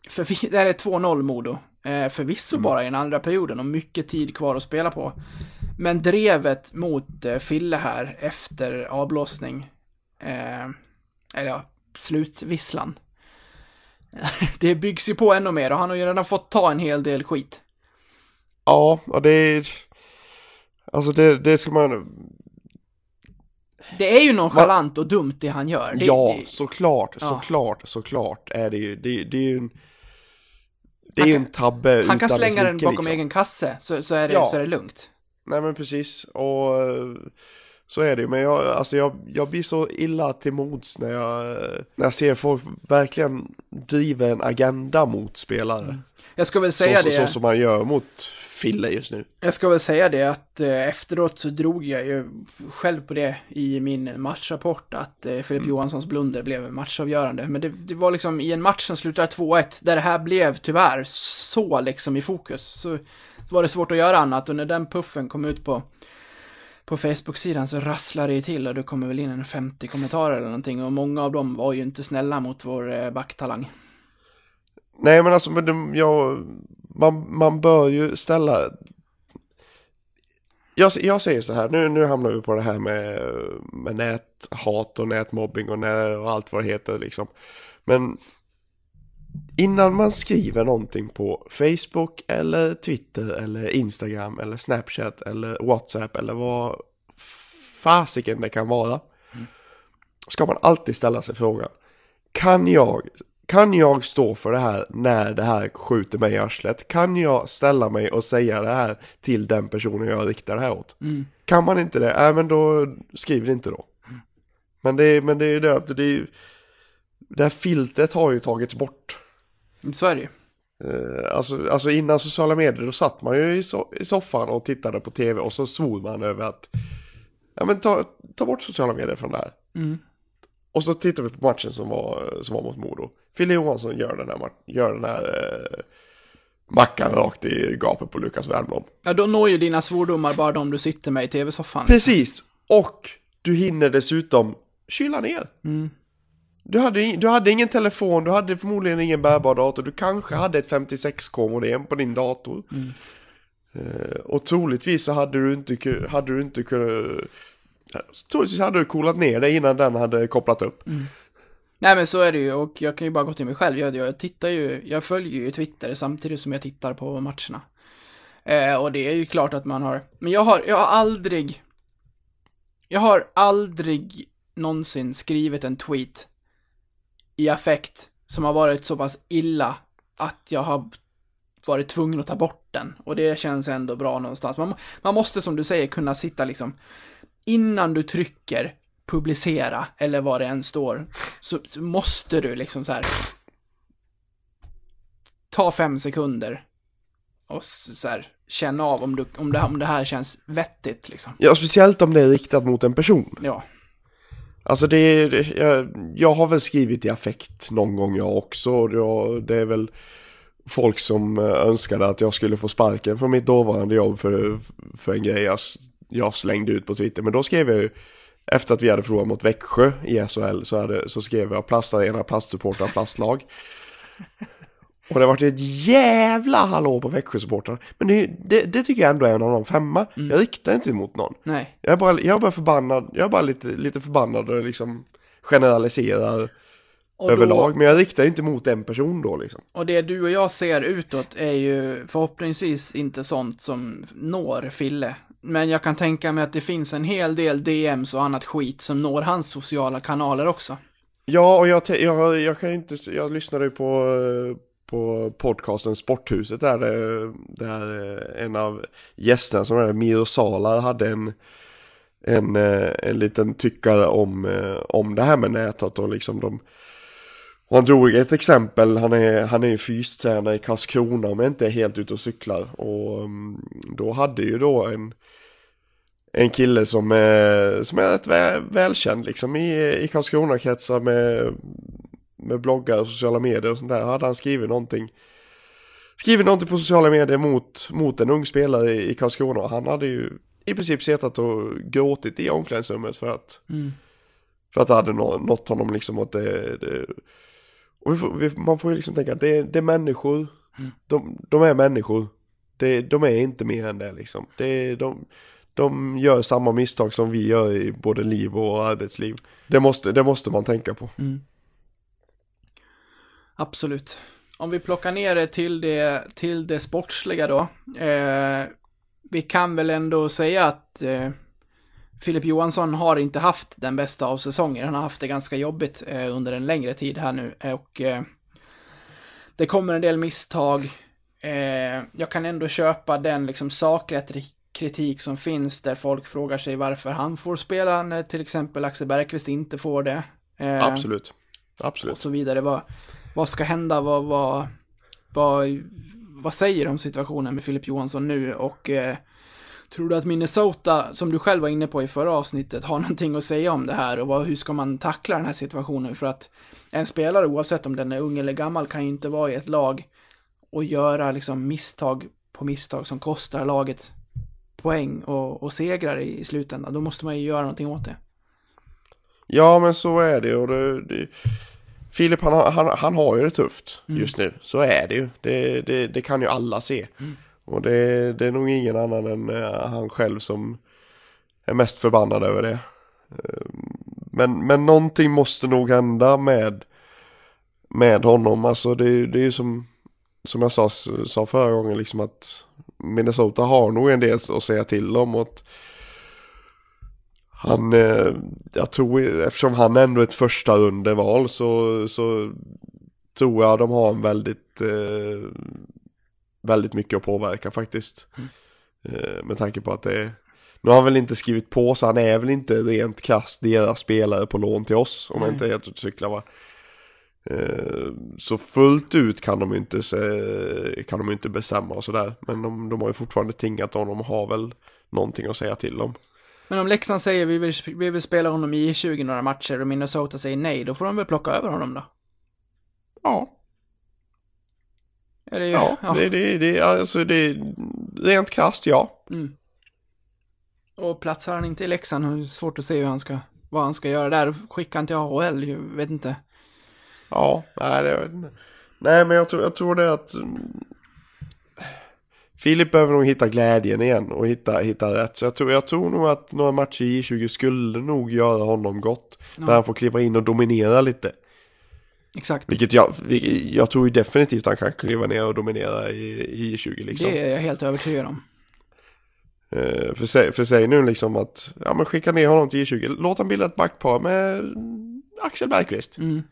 för, det här är 2-0 Modo, eh, förvisso bara i den andra perioden och mycket tid kvar att spela på. Men drevet mot eh, Fille här efter avblåsning, eh, eller ja, slutvisslan. det byggs ju på ännu mer och han har ju redan fått ta en hel del skit. Ja, och det är... Alltså det, det ska man... Det är ju nonchalant och dumt det han gör. Det, ja, det, såklart, Ja. såklart, såklart är det ju. Det, det är ju en... Det är ju kan- en tabbe han kan utan slänga dess den like, bakom liksom. egen kasse, så, så, är det, Ja. så är det lugnt. Nej men precis, och eh, så är det ju. Men jag, alltså jag, jag blir så illa till mods när jag, när jag ser folk verkligen driva en agenda mot spelare. Jag ska väl Mm. säga så, så, det. så som man gör mot Fille just nu. Jag ska väl säga det att eh, efteråt så drog jag ju själv på det i min matchrapport att eh, Filip Johanssons blunder blev matchavgörande. Men det, det var liksom i en match som slutar 2-1 där det här blev tyvärr så liksom i fokus. Så, så var det svårt att göra annat och när den puffen kom ut på på Facebook-sidan så rasslar det ju till och det kommer väl in en 50 kommentarer eller någonting och många av dem var ju inte snälla mot vår eh, backtalang. Nej men alltså, men de, ja, man, man bör ju ställa... Jag, jag säger så här, nu, nu hamnar vi på det här med, med näthat och nätmobbing och, nä, och allt vad det heter liksom. Men innan man skriver någonting på Facebook eller Twitter eller Instagram eller Snapchat eller WhatsApp eller vad fasiken det kan vara. Ska man alltid ställa sig frågan. Kan jag, kan jag stå för det här när det här skjuter mig i arslet? Kan jag ställa mig och säga det här till den personen jag riktar det här åt? Kan man inte det, äh, men då skriv det inte då. Men det, är- men det är ju det att det är ju, det här filtret har ju tagits bort. Så är det ju. Alltså, alltså innan sociala medier då satt man ju i, so i soffan och tittade på tv och så svor man över att ja men ta, ta bort sociala medier från det här. Och så tittar vi på matchen som var, som var mot Modo. Fille Johansson gör den här, gör den här eh, mackan rakt i gapet på Lukas Wernbloom. Ja, då når ju dina svordomar bara de du sitter med i tv-soffan. Precis! Och du hinner dessutom kyla ner. Du, hade, du hade ingen telefon, du hade förmodligen ingen bärbar dator, du kanske hade ett 56k modem på din dator. Eh, och troligtvis så hade du inte, hade du inte kunnat... Troligtvis hade du coolat ner dig innan den hade kopplat upp. Nej men så är det ju och jag kan ju bara gå till mig själv. Jag, jag tittar ju, jag följer ju Twitter samtidigt som jag tittar på matcherna. Eh, och det är ju klart att man har, men jag har, jag har aldrig, jag har aldrig någonsin skrivit en tweet i affekt som har varit så pass illa att jag har varit tvungen att ta bort den. Och det känns ändå bra någonstans. Man, man måste som du säger kunna sitta liksom, innan du trycker publicera, eller vad det än står, så, så måste du liksom så här ta fem sekunder och så här känna av om, du, om, det, om det här känns vettigt liksom. Ja, speciellt om det är riktat mot en person. Ja. Alltså det är, jag, jag har väl skrivit i affekt någon gång jag också. och jag- Det är väl folk som eh, önskade att jag skulle få sparken från mitt dåvarande jobb för, för en grej jag, jag slängde ut på Twitter. Men då skrev jag ju, efter att vi hade förlorat mot Växjö i SHL så, hade, så skrev jag plastarena, plastsupportrar, plastlag. Och det har varit ett jävla hallå på Växjö-supportrar. Men det, det, det tycker jag ändå är en av de femma. Jag riktar inte emot någon. Nej. Jag är bara, jag är bara förbannad, jag är bara lite, lite förbannad och liksom generaliserar Och, överlag. då, Men jag riktar inte mot en person då liksom. och det du och jag ser utåt är ju förhoppningsvis inte sånt som når Fille. Men jag kan tänka mig att det finns en hel del DMs och annat skit som når hans sociala kanaler också. Ja, och jag, jag, jag kan inte, jag lyssnade ju på, eh, på podcasten Sporthuset där, det, där eh, en av gästerna som är Miro Salar hade en, en, eh, en liten tyckare om, om det här med nätet och liksom de Och han drog ett exempel, han är, han är ju fystränare i Karlskrona om jag inte är helt ute och cyklar. Och mm, då hade ju då en, en kille som är, som är rätt väl, välkänd liksom i, i Karlskrona-kretsar med, med bloggar och sociala medier och sånt där. Hade han skrivit någonting, skrivit någonting på sociala medier mot, mot en ung spelare i, i Karlskrona. Han hade ju i princip suttit och gråtit i omklädningsrummet för att, Mm. för att det hade nå- nått honom liksom att det, det och vi får, vi, man får ju liksom tänka att det, är- det är människor, de, de är människor, det, de är inte mer än det liksom. Det, de, de gör samma misstag som vi gör i både liv och arbetsliv. Det måste, det måste man tänka på. Absolut. Om vi plockar ner det till det, till det sportsliga då. Eh, vi kan väl ändå säga att eh, Filip Johansson har inte haft den bästa av säsonger. Han har haft det ganska jobbigt eh, under en längre tid här nu. Och eh, det kommer en del misstag. Eh, jag kan ändå köpa den liksom sakliga kritik som finns där folk frågar sig varför han får spela när till exempel Axel Bergqvist inte får det. Eh, Absolut. och Absolut. så vidare. Vad, vad ska hända? Vad, vad, vad, vad säger du om situationen med Filip Johansson nu? Och eh, tror du att Minnesota, som du själv var inne på i förra avsnittet, har någonting att säga om det här? Och vad, hur ska man tackla den här situationen? För att en spelare, oavsett om den är ung eller gammal, kan ju inte vara i ett lag och göra liksom misstag på misstag som kostar laget poäng och, och segrar i, i slutändan. Då måste man ju göra någonting åt det. Ja men så är det och det, det Filip han, han, han har ju det tufft just nu, så är det ju. Det, det, det kan ju alla se. Och det, det är nog ingen annan än eh, han själv som är mest förbannad över det. Eh, Men, men någonting måste nog hända med, med honom. Alltså det, det är ju som, som jag sa, sa förra gången liksom att Minnesota har nog en del att säga till om. Och att han, eh, jag tror, eftersom han ändå är ett första rundeval så, så tror jag de har en väldigt, eh, väldigt mycket att påverka faktiskt. Eh, med tanke på att det är, nu har han väl inte skrivit på så han är väl inte rent krasst deras spelare på lån till oss om jag Nej. inte är helt ute cyklar va. Eh, Så fullt ut kan de inte, se, kan de inte bestämma och sådär. Men de, de har ju fortfarande tingat honom och har väl någonting att säga till om. Men om Leksand säger vi vill, vi vill spela honom i 20 några matcher och Minnesota säger nej, då får de väl plocka över honom då? Ja, Är det ju, ja, det, det, det, alltså det, rent krasst ja. Mm. Och platsar han inte i Leksand, är det svårt att se hur han ska, vad han ska göra där. Skicka han till AHL, jag vet inte. Ja, nej, det, nej men jag tror, jag tror det att Filip behöver nog hitta glädjen igen och hitta, hitta rätt. Så jag tror, jag tror nog att några matcher i J20 skulle nog göra honom gott. Där han får kliva in och dominera lite. Exakt. Vilket jag, jag tror ju definitivt han kan kliva ner och dominera i, i J20 liksom. Det är jag helt övertygad om. Eh, för, säg, för säg nu liksom att, ja men skicka ner honom till J20. Låt han bilda ett backpar med Axel Bergqvist. Mm.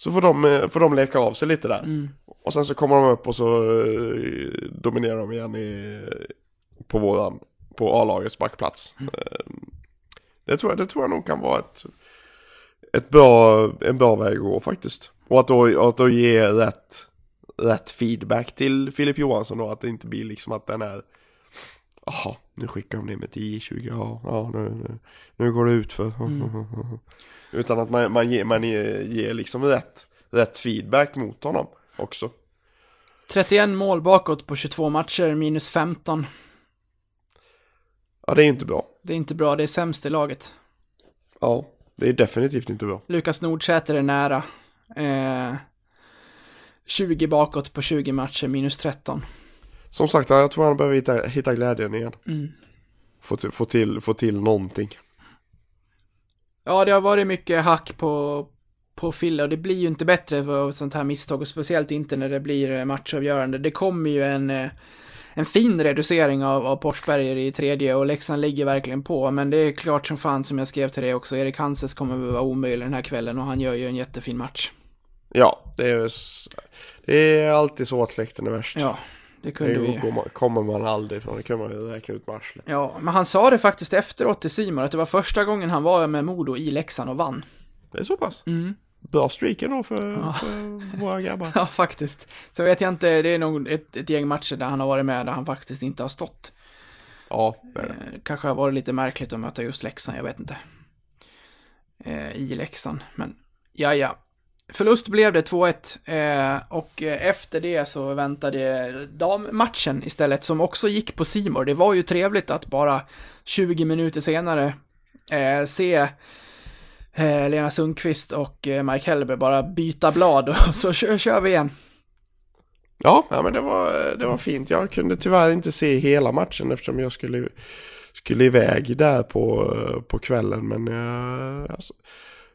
Så får de, eh, får de leka av sig lite där. Mm. Och sen så kommer de upp och så eh, dominerar de igen i, på våran, på A-lagets backplats. Eh, det, tror jag, det tror jag nog kan vara ett, ett bra, en bra väg att gå faktiskt. Och att då, att då ge rätt, rätt feedback till Filip Johansson då, att det inte blir liksom att den är Jaha, nu skickar de ner till I20, ja, ja nu, nu, nu går det ut för. Utan att man, man, ger, man ger, liksom rätt, rätt feedback mot honom också. 31 mål bakåt på 22 matcher, minus 15. Ja, det är inte bra. Det är inte bra, det är sämst i laget. Ja, det är definitivt inte bra. Lukas Nordsäter är nära. Eh, 20 bakåt på 20 matcher, minus 13. Som sagt, jag tror han behöver hitta, hitta glädjen igen. Mm. Få, till, få, till, få till någonting. Ja, det har varit mycket hack på, på Fille och det blir ju inte bättre för sånt här misstag och speciellt inte när det blir eh, matchavgörande. Det kommer ju en, eh, en fin reducering av, av Porsberger i tredje och Leksand ligger verkligen på. Men det är klart som fan som jag skrev till dig också, Erik Hanses kommer att vara omöjlig den här kvällen och han gör ju en jättefin match. Ja, det är, det är alltid så att släkten är värst. Ja, det kunde det vi man- kommer man aldrig ifrån, det kan man ju räkna ut med arslet. Ja, men han sa det faktiskt efteråt till Simon att det var första gången han var med Modo i Leksand och vann. Det är så pass? Mm. bra streak ändå för, för våra grabbar. Ja, faktiskt. Så vet jag inte, det är nog ett, ett gäng matcher där han har varit med där han faktiskt inte har stått. Ja, det är det. Eh, kanske har varit lite märkligt att möta just Leksand, jag vet inte. Eh, I Leksand, men ja, ja. Förlust blev det 2-1 eh, och eh, efter det så väntade dammatchen istället som också gick på Simor. Det var ju trevligt att bara 20 minuter senare eh, se eh, Lena Sundqvist och eh, Mike Hellberg bara byta blad och så kör, kör vi igen. Ja, ja, men det var, det var fint. Jag kunde tyvärr inte se hela matchen eftersom jag skulle, skulle iväg där på, på kvällen. Men jag, jag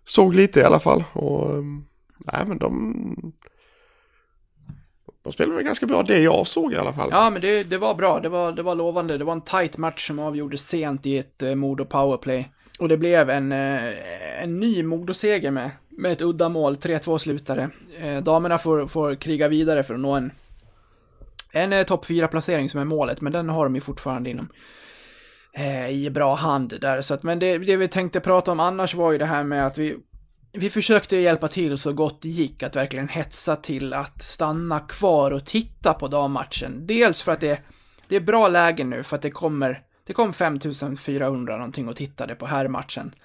såg lite i alla fall. Och, nej, men de, de spelade väl ganska bra det jag såg i alla fall. Ja, men det, det var bra. Det var, det var lovande. Det var en tight match som avgjordes sent i ett eh, Modo powerplay. Och det blev en, eh, en ny Modo-seger med, med ett uddamål. 3-2 slutade. Eh, damerna får, får kriga vidare för att nå en, en eh, topp 4-placering som är målet, men den har de ju fortfarande inom eh, i bra hand där. Så att, men det, det vi tänkte prata om annars var ju det här med att vi vi försökte hjälpa till så gott det gick att verkligen hetsa till att stanna kvar och titta på dammatchen. Dels för att det, det är bra läge nu för att det kommer, det kom 5400 någonting och tittade på här matchen.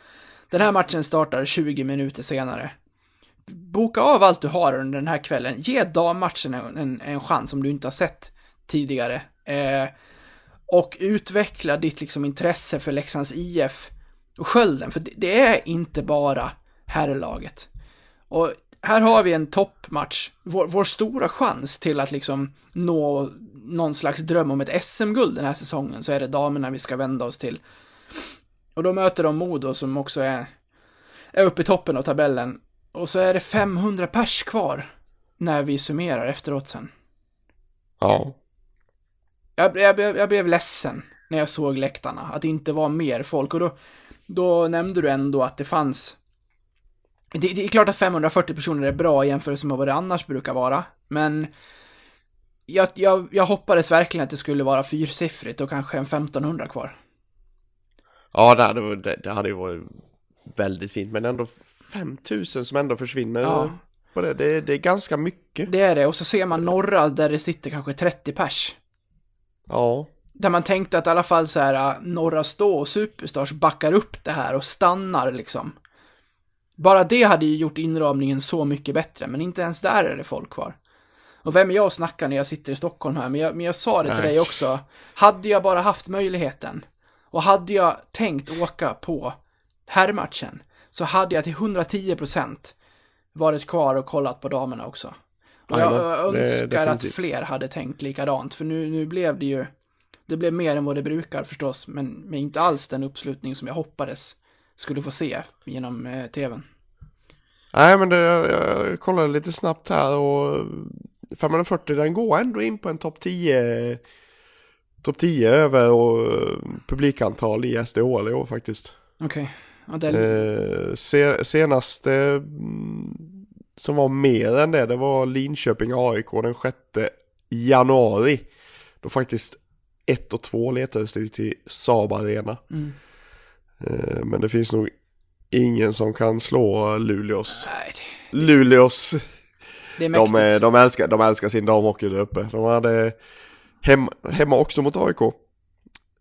Den här matchen startar 20 minuter senare. Boka av allt du har under den här kvällen. Ge dammatchen en, en, en chans om du inte har sett tidigare. Eh, och utveckla ditt liksom intresse för Leksands IF och Skölden, för det, det är inte bara herrlaget. Och här har vi en toppmatch, vår, vår, stora chans till att liksom nå någon slags dröm om ett SM-guld den här säsongen, så är det damerna vi ska vända oss till. Och då möter de Modo som också är, är uppe i toppen av tabellen. Och så är det 500 pers kvar när vi summerar efteråt sen. Ja. Jag, jag, jag blev ledsen när jag såg läktarna, att det inte var mer folk. Och då, då nämnde du ändå att det fanns det, det, är klart att 540 personer är bra i jämförelse med vad det annars brukar vara, men jag, jag, jag hoppades verkligen att det skulle vara fyrsiffrigt och kanske en 1500 kvar. Ja, det hade, det, det hade ju varit väldigt fint, men ändå 5000 som ändå försvinner. Ja. På det, det, det är ganska mycket. Det är det, och så ser man norra där det sitter kanske 30 pers. Ja. Där man tänkte att i alla fall så här, norra stå och Superstars backar upp det här och stannar liksom. Bara det hade ju gjort inramningen så mycket bättre, men inte ens där är det folk kvar. Och vem är jag och snackar när jag sitter i Stockholm här, men jag, men jag sa det till Nej. dig också. Hade jag bara haft möjligheten, och hade jag tänkt åka på herrmatchen, så hade jag till 110% varit kvar och kollat på damerna också. Och jag, är önskar att fler hade tänkt likadant, för nu, nu blev det ju, det blev mer än vad det brukar förstås, men, men inte alls den uppslutning som jag hoppades skulle få se genom eh, tvn. Nej, men det, jag, jag kollade lite snabbt här och 540 den går ändå in på en topp 10 topp 10 över och publikantal i SDHL i år faktiskt. Okej. Det, Eh, se, senaste mm, som var mer än det, det var Linköping AIK den 6 januari. Då faktiskt 1 och 2 letades det till Saab Arena. mm. Eh, men det finns nog ingen som kan slå Luleås. Nej, Luleås, det är mäktigt. de, de, älskar, de älskar sin damhockey där uppe. De hade hem, hemma också mot AIK.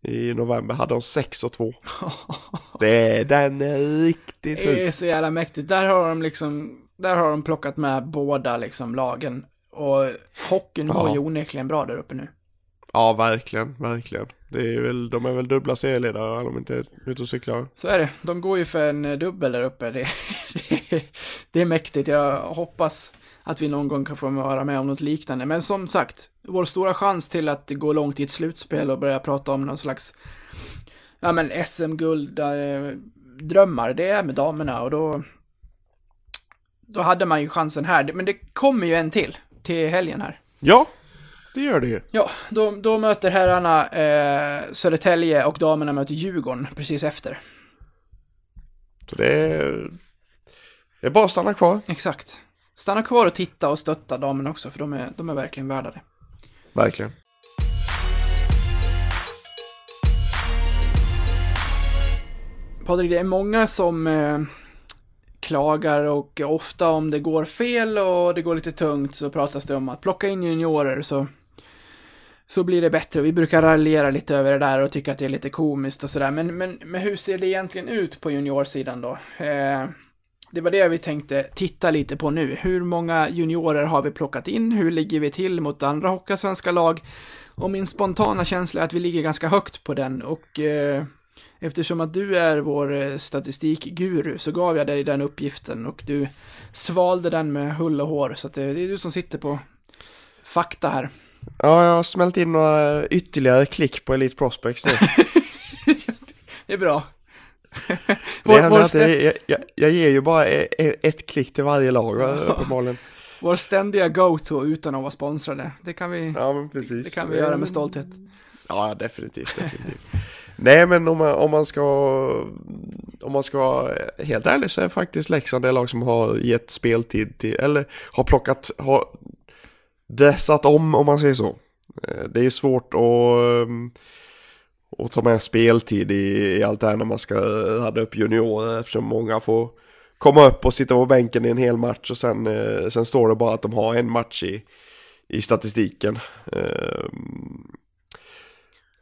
I november hade de 6 och 2. Det är, den är riktigt Det är så jävla mäktigt. Där har de liksom, där har de plockat med båda liksom lagen. Och hockeyn Ja. var ju onekligen bra där uppe nu. Ja, verkligen, verkligen. Det är väl, de är väl dubbla serieledare om de inte är ute och cyklar. Så är det. De går ju för en eh, dubbel där uppe. Det, det, det är mäktigt. Jag hoppas att vi någon gång kan få vara med om något liknande. Men som sagt, vår stora chans till att gå långt i ett slutspel och börja prata om någon slags, ja men SM-guld, eh, drömmar, det är med damerna och då, då hade man ju chansen här. Men det kommer ju en till, till helgen här. Ja, det gör det ju. Ja, då, då möter herrarna eh, Södertälje och damerna möter Djurgården precis efter. Så det är, det är bara att stanna kvar. Exakt. Stanna kvar och titta och stötta damerna också, för de är, de är verkligen värda det. Verkligen. Patrik, det är många som eh, klagar och ofta om det går fel och det går lite tungt så pratas det om att plocka in juniorer så, så blir det bättre. Vi brukar raljera lite över det där och tycka att det är lite komiskt och sådär. Men, men, men hur ser det egentligen ut på juniorsidan då? Eh, det var det vi tänkte titta lite på nu. Hur många juniorer har vi plockat in? Hur ligger vi till mot andra svenska lag? Och min spontana känsla är att vi ligger ganska högt på den och eh, eftersom att du är vår eh, statistikguru så gav jag dig den uppgiften och du svalde den med hull och hår så att det, det är du som sitter på fakta här. Ja, jag har smält in några ytterligare klick på Elite Prospects nu. det är bra. Det Vår, händer vår, stä, jag, jag, jag, ger ju bara e- e- ett klick till varje lag uppenbarligen. vår ständiga go-to utan att vara sponsrade. Det kan vi, Ja, men precis. det kan vi göra med stolthet. Ja, definitivt, definitivt. Nej, men om man, om man ska om man ska vara helt ärlig så är faktiskt Leksand det lag som har gett speltid till, eller har plockat, har dessat om om man säger så. Eh, Det är ju svårt att, ehm, att ta med speltid i, i allt det här när man ska ladda upp juniorer eftersom många får komma upp och sitta på bänken i en hel match och sen, eh, sen står det bara att de har en match i, i statistiken. Ehm,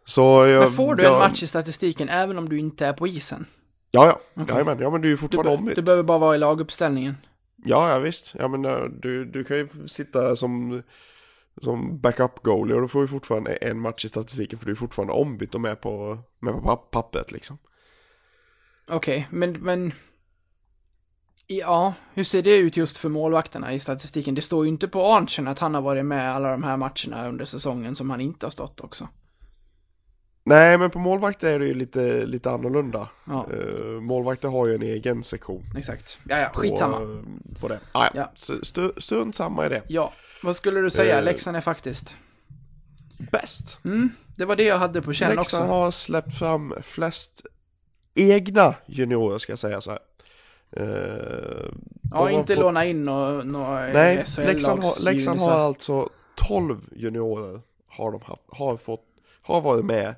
Så jag, Men får du jag, en match i statistiken även om du inte är på isen? Ja, ja. Jajamän. Ja, men du är ju Du, fortfarande be- ombytt. du behöver bara vara i laguppställningen. Ja, ja visst. Ja, men eh, du, du kan ju sitta som, som backup goalie och då får vi fortfarande en match i statistiken för du är fortfarande ombytt och med på, med på pappret liksom. Okej, men, men... Ja, hur ser det ut just för målvakterna i statistiken? Det står ju inte på Arntzen att han har varit med alla de här matcherna under säsongen som han inte har stått också. Nej, men på målvakter är det ju lite, lite annorlunda. Ja, Uh, målvakter har ju en egen sektion. exakt. Ja, ja, på, skitsamma. eh, På det. Ah, ja, Ja. ja. St- strunt samma i det. Ja, vad skulle du säga? Eh, Leksand är faktiskt. Bäst. Mm, det var det jag hade på känn Leksand också. har släppt fram flest egna juniorer ska jag säga så här. Eh, Ja, inte fått- låna in några no, Nej, Leksand har, Leksand har... alltså 12 juniorer har de haft, har fått, har varit med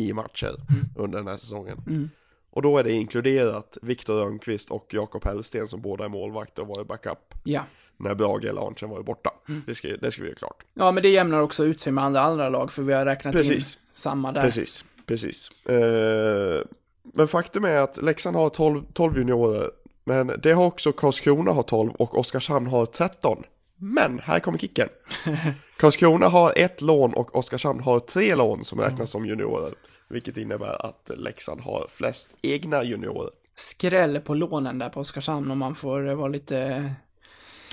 i matcher under den här säsongen. Mm. Och då är det inkluderat Viktor Rönnqvist och Jakob Hellsten som båda är målvakter och varit backup Ja. när Brage eller Arntzen var borta. Mm. Det, ska, det ska vi göra klart. ja, men det jämnar också ut sig med andra, andra lag för vi har räknat Precis. in samma där. Precis, precis. Eh, men faktum är att Leksand har 12, 12 juniorer, men det har också Karlskrona har 12 och Oskarshamn har 13. Men här kommer kicken. Karlskrona har ett lån och Oskarshamn har tre lån som räknas som juniorer. Vilket innebär att Leksand har flest egna juniorer. Skräll på lånen där på Oskarshamn om man får vara lite...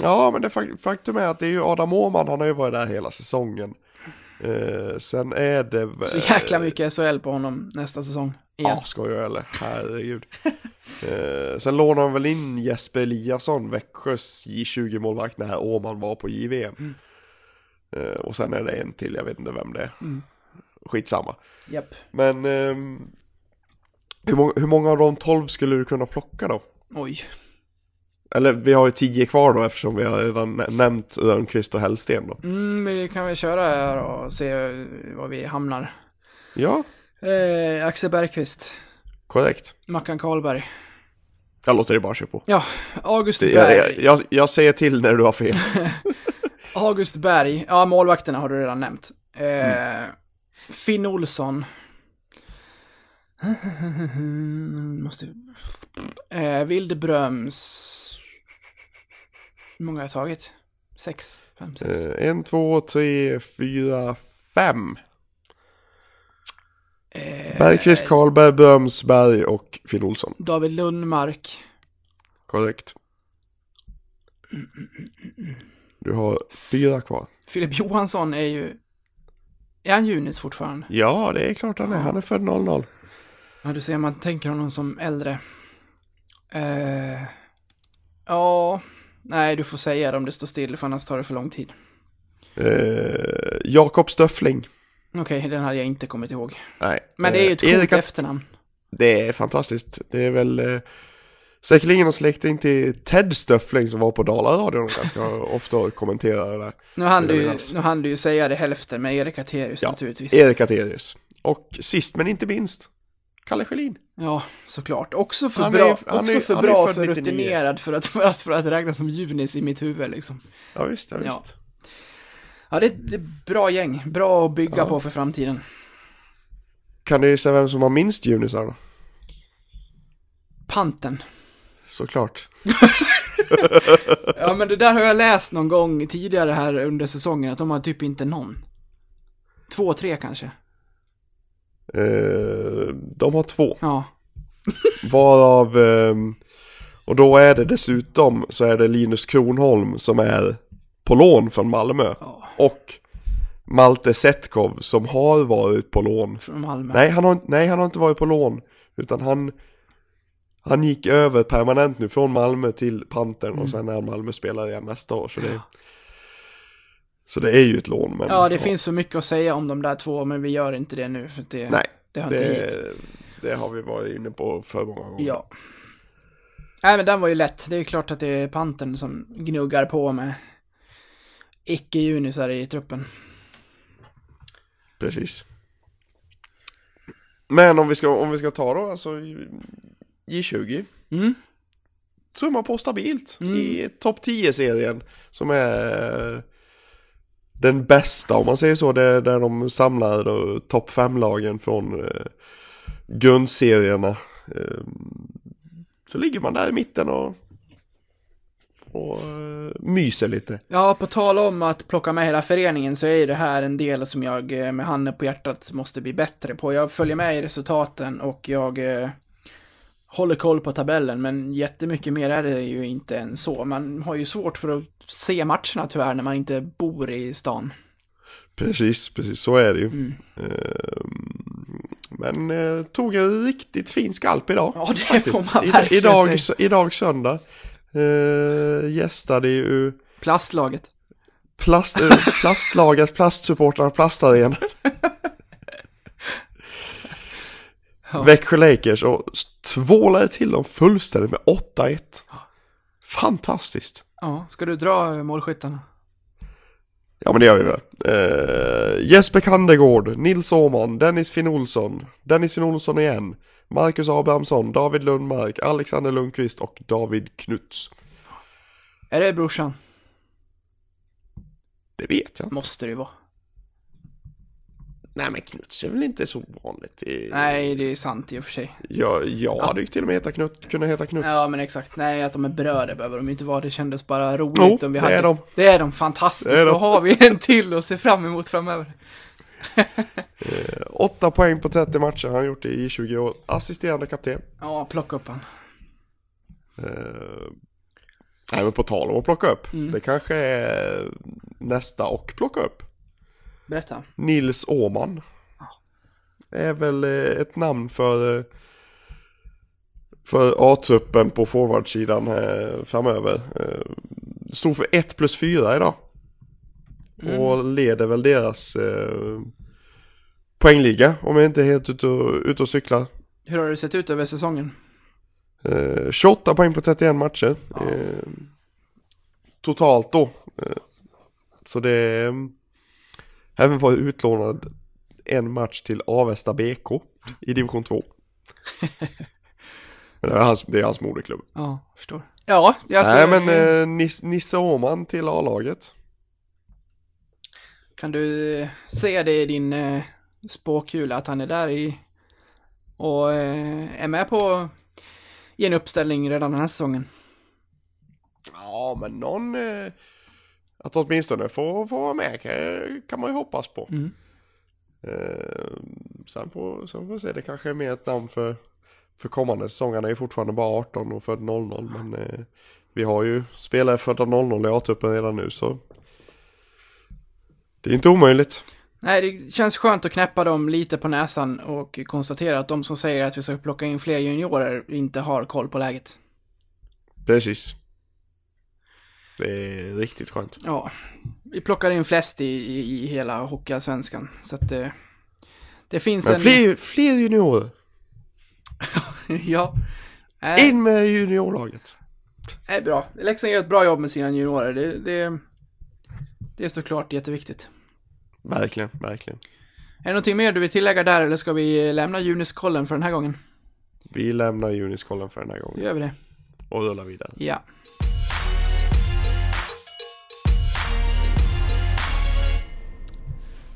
Ja, men det fak- faktum är att det är ju Adam Åhman, han har ju varit där hela säsongen. Eh, sen är det... Så jäkla mycket SHL på honom nästa säsong. Igen. Ja, skojar jag eller? Herregud. eh, sen lånade han väl in Jesper Eliasson, Växjös J20-målvakt, när Åman var på JVM. Eh, och sen är det en till, jag vet inte vem det är. Mm. Skitsamma. Japp. Men ehm, hur, många, hur många av de 12 skulle du kunna plocka då? Oj. Eller vi har ju 10 kvar då eftersom vi har redan nä- nämnt Rönnqvist och Hellsten då. Mm, vi kan väl köra här och se eh, var vi hamnar. Ja, Eh, Axel Bergqvist. korrekt. Mackan Karlberg. Jag låter det bara köra på. Ja, August Det, jag, Berg. jag, jag, jag säger till när du har fel. August Berg. Ja, målvakterna har du redan nämnt. Eh, Mm. Finn Olsson. Måste... Eh, Wildebröms. Hur många har jag tagit? Sex? Fem, sex? Eh, en, två, tre, fyra, fem. Eh, Bergqvist, Karlberg, Brömsberg och Finn Olsson. David Lundmark. Korrekt. Du har fyra kvar. Filip Johansson är ju... Är han Junis fortfarande? Ja, det är klart han är. Han är född 00. Ja, du ser, man tänker honom som äldre. Eh, ja, nej, du får säga det om det står still, för annars tar det för lång tid. Eh, Jakob Stöffling. Okej, den hade jag inte kommit ihåg. Nej. Men det är ju ett Eh, coolt Erika- efternamn. Det är fantastiskt. Det är väl eh, säkerligen någon släkting till Ted Stöffling som var på Dalaradion ganska ofta och kommenterade där. Nu hann, du, ju- minnas. nu hann du ju säga det hälften med Erik Aterius Ja, naturligtvis. Erik Aterius. Och sist men inte minst, Kalle Schelin. Ja, såklart. Också för Han är- bra, han också är- för, är bra för 99. rutinerad för att, för att, för att räknas som Junis i mitt huvud liksom. Ja visst, ja, Ja. visst. Ja, det är det är ett bra gäng. Bra att bygga Ja. på för framtiden. Kan du gissa vem som har minst junisar då? Panten. Såklart. Ja, men det där har jag läst någon gång tidigare här under säsongen, att de har typ inte någon. Två, tre kanske. Eh, de har två. Ja. Varav, ehm, och då är det dessutom så är det Linus Kronholm som är på lån från Malmö. Ja, Och Malte Setkov som har varit på lån. från Malmö. Nej han, har, nej, han har inte varit på lån. Utan han, han gick över permanent nu från Malmö till Pantern Mm. och sen är han Malmö-spelare igen nästa år. Så det, så det är ju ett lån. Men, Ja, det finns så mycket att säga om de där två, men vi gör inte det nu, för det, Nej, det hit. det, det har vi varit inne på för många gånger. Ja. Nej, men den var ju lätt. Det är ju klart att det är Panten som gnuggar på med icke-junisar i truppen. Precis. Men om vi ska, om vi ska ta då, alltså J20. Mm. Så är man på stabilt Mm. i topp 10-serien. Som är den bästa om man säger så. Det är där de samlar då topp 5-lagen från eh, grundserierna. Eh, så ligger man där i mitten och, och eh, myser lite. Ja, på tal om att plocka med hela föreningen så är det här en del som jag eh, med handen på hjärtat måste bli bättre på. Jag följer med i resultaten och jag eh, håller koll på tabellen, men jättemycket mer är det ju inte än så. Man har ju svårt för att se matcherna tyvärr när man inte bor i stan. Precis, precis så är det ju. Mm. Ehm, Men eh, tog en riktigt fin skalp idag. Ja, det faktiskt. får man verkligen idag, säga. idag söndag. Eh, gästade ju Plastlaget. plast, eh, plastlaget, plastsupportrarna, plastarena. Ja. Växjö Lakers och tvålade till dem fullständigt med 8-1. Fantastiskt. Ja, ska du dra målskyttarna? Ja men det gör vi väl. Eh, Jesper Kandegård, Nils Åhman, Dennis Finn Olsson, Dennis Finn Olsson igen, Marcus Abrahamsson, David Lundmark, Alexander Lundqvist och David Knuts. Är det brorsan? Det vet jag. Måste det ju vara. Nej men Knuts är väl inte så vanligt. I... Nej, det är sant i och för sig. Jag, jag hade ju till och med heta Knut, kunnat heta Knuts. Ja, men exakt. Nej, att de är bröder behöver de inte vara. Det kändes bara roligt Jo, om vi det hade... är de. Det är de. Fantastiskt. Det är de. Då har vi en till att se fram emot framöver. Åtta poäng på 30 matcher har han gjort i 20 år. Assisterande kapten. Ja, plocka upp han. Eh, nej men på tal om att plocka upp. Mm. Det kanske är nästa och plocka upp. Berätta. Nils Åman. Är väl eh, ett namn för, eh, för A-truppen på forwardsidan här framöver. Eh, Stod för 1 plus 4 idag. Och leder väl deras eh, poängliga om jag inte är helt ute och, ute och cyklar. Hur har det sett ut över säsongen? Eh, 28 poäng på 31 matcher. Ja. Eh, totalt då. Eh, så det är... Även var utlånad en match till Avesta BK i division 2. Men det är hans, det är hans moderklubb. Ja, förstår. Ja, jag Nej ser... men eh, Nis, Nisse Åhman till A-laget. Kan du eh, se det i din eh, spåkula att han är där i... Och eh, är med på... I en uppställning redan den här säsongen. Ja men någon... Eh, att åtminstone få, få vara med kan, kan man ju hoppas på. Mm. Eh, sen, får, sen får vi se, det kanske är mer ett namn för, för kommande säsong. Han är ju fortfarande bara 18 och född 00 men eh, vi har ju spelare födda 00 i A-truppen redan nu så det är inte omöjligt. Nej, det känns skönt att knäppa dem lite på näsan och konstatera att de som säger att vi ska plocka in fler juniorer inte har koll på läget. Precis. Det är riktigt skönt. Ja, vi plockar in flest i, i, i hela Hockeyallsvenskan. Så att det, det finns Men en... fler, fler juniorer. ja. Nej, In med juniorlaget. är bra. Leksand gör ett bra jobb med sina juniorer. Det, det, det är såklart jätteviktigt. Verkligen, verkligen. Är det någonting mer du vill tillägga där eller ska vi lämna Juniskollen för den här gången? Vi lämnar Juniskollen för den här Då gången gör vi det. och rullar vidare. Ja.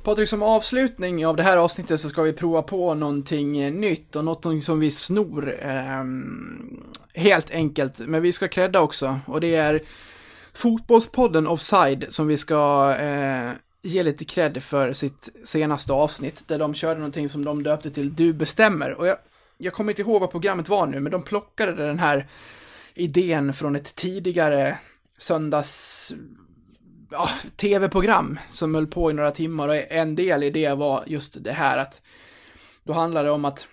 Patrik, som avslutning av det här avsnittet så ska vi prova på någonting eh, nytt och någonting som vi snor. Eh, helt enkelt, men vi ska credda också. Och det är Fotbollspodden Offside som vi ska eh, ge lite cred för sitt senaste avsnitt. Där de körde någonting som de döpte till Du bestämmer. Och jag, jag kommer inte ihåg vad programmet var nu, men de plockade den här idén från ett tidigare söndags ja, tv-program som höll på i några timmar och en del i det var just det här att då handlar det om att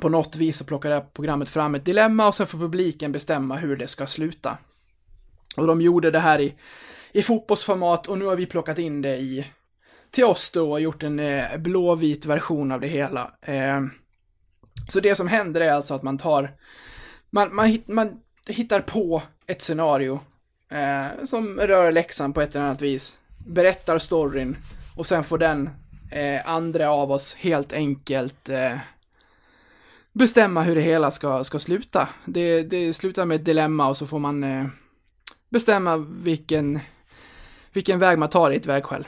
på något vis så plockar det här programmet fram ett dilemma och sen får publiken bestämma hur det ska sluta. Och de gjorde det här i, i fotbollsformat och nu har vi plockat in det i till oss då och gjort en eh, blåvit version av det hela. Eh, så det som händer är alltså att man tar man, man, man hittar på ett scenario eh, som rör Leksand på ett eller annat vis. Berättar storyn och sen får den eh, andra av oss helt enkelt eh, bestämma hur det hela ska, ska sluta. Det, det slutar med ett dilemma och så får man eh, bestämma vilken, vilken väg man tar i ett vägskäl.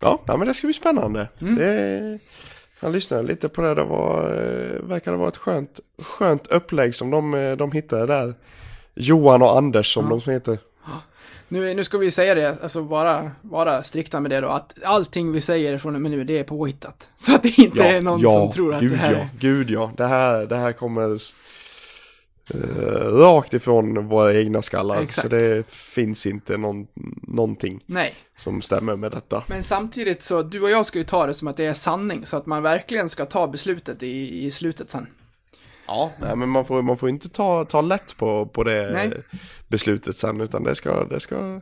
Ja, ja, men det ska bli spännande. Mm. Det, jag lyssnade lite på det, det var, eh, verkade vara ett skönt, skönt upplägg som de, eh, de hittade där. Johan och Anders som Ja. de som heter. Nu, nu ska vi säga det, alltså vara, vara strikta med det då, att allting vi säger från och med nu, det är påhittat. Så att det inte är någon som tror att det här ja. Gud ja, det här, det här kommer eh, rakt ifrån våra egna skallar. Exakt. Så det finns inte någon, någonting Nej, som stämmer med detta. men samtidigt så, du och jag ska ju ta det som att det är sanning, så att man verkligen ska ta beslutet i, i slutet sen. Ja, nej, men man får, man får inte ta, ta lätt på, på det Nej. beslutet sen, utan det ska, det ska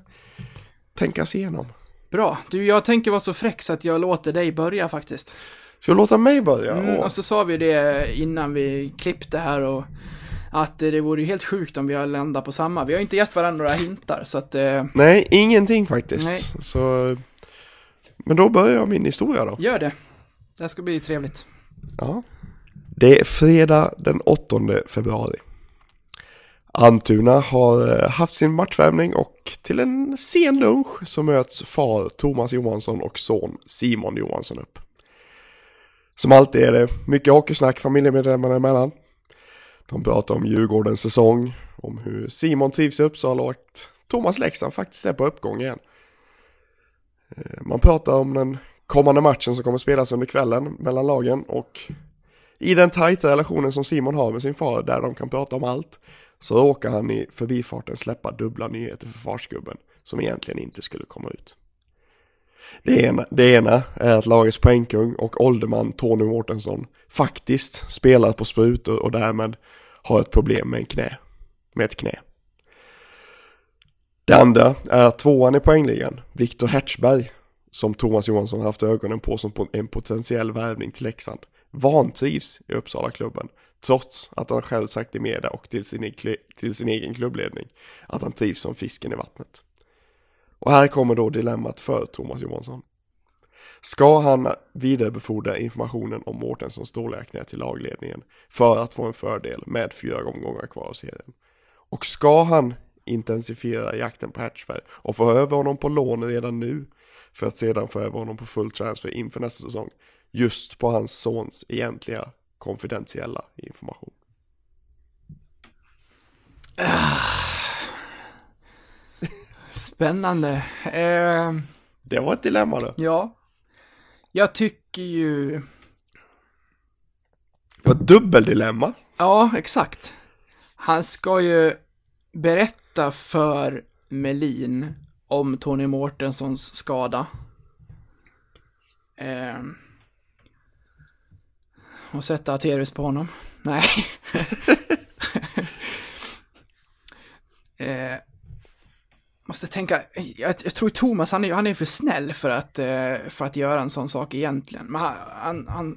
tänkas igenom. Bra, du, jag tänker vara så fräck så att jag låter dig börja faktiskt. Ska du låta mig börja? Mm, och så sa vi det innan vi klippte här och att det vore ju helt sjukt om vi har landat på samma. Vi har ju inte gett varandra några hintar, så att... Eh, Nej, ingenting faktiskt. Nej. Så, men då börjar jag min historia då. gör det. Det här ska bli trevligt. Ja. Det är fredag den 8 februari. Antuna har eh, haft sin matchvärmning och till en sen lunch så möts far Thomas Johansson och son Simon Johansson upp. Som alltid är det mycket hockeysnack familjemedlemmarna emellan. De pratar om Djurgårdens säsong, om hur Simon trivs i Uppsala och att Thomas Leksand faktiskt är på uppgång igen. Eh, man pratar om den kommande matchen som kommer spelas under kvällen mellan lagen och i den tajta relationen som Simon har med sin far där de kan prata om allt så råkar han i förbifarten släppa dubbla nyheter för farsgubben som egentligen inte skulle komma ut. Det ena, det ena är att lagets poängkung och ålderman Tony Mårtensson faktiskt spelar på sprutor och därmed har ett problem med en knä. Med ett knä. Det andra är att tvåan i poängligan, Viktor Hertzberg, som Thomas Johansson haft ögonen på som en potentiell värvning till Leksand, vantrivs i Uppsala-klubben trots att han själv sagt i media och till sin, till sin egen klubbledning att han trivs som fisken i vattnet. Och här kommer då dilemmat för Thomas Johansson. Ska han vidarebefordra informationen om Mårtenssons dåliga knä till lagledningen för att få en fördel med fyra omgångar kvar av serien? Och ska han intensifiera jakten på Hertzberg och få över honom på lån redan nu för att sedan få över honom på full transfer inför nästa säsong just på hans sons egentliga konfidentiella information. Spännande. Eh, Det var ett dilemma då. ja. Jag tycker ju... Det var ett dubbeldilemma. Ja, exakt. Han ska ju berätta för Melin om Tony Mårtenssons skada. Eh, och sätta Aterius på honom. Nej. eh, måste tänka, jag, jag tror Thomas, han är, han är för snäll för att, eh, för att göra en sån sak egentligen. Men han, han, han,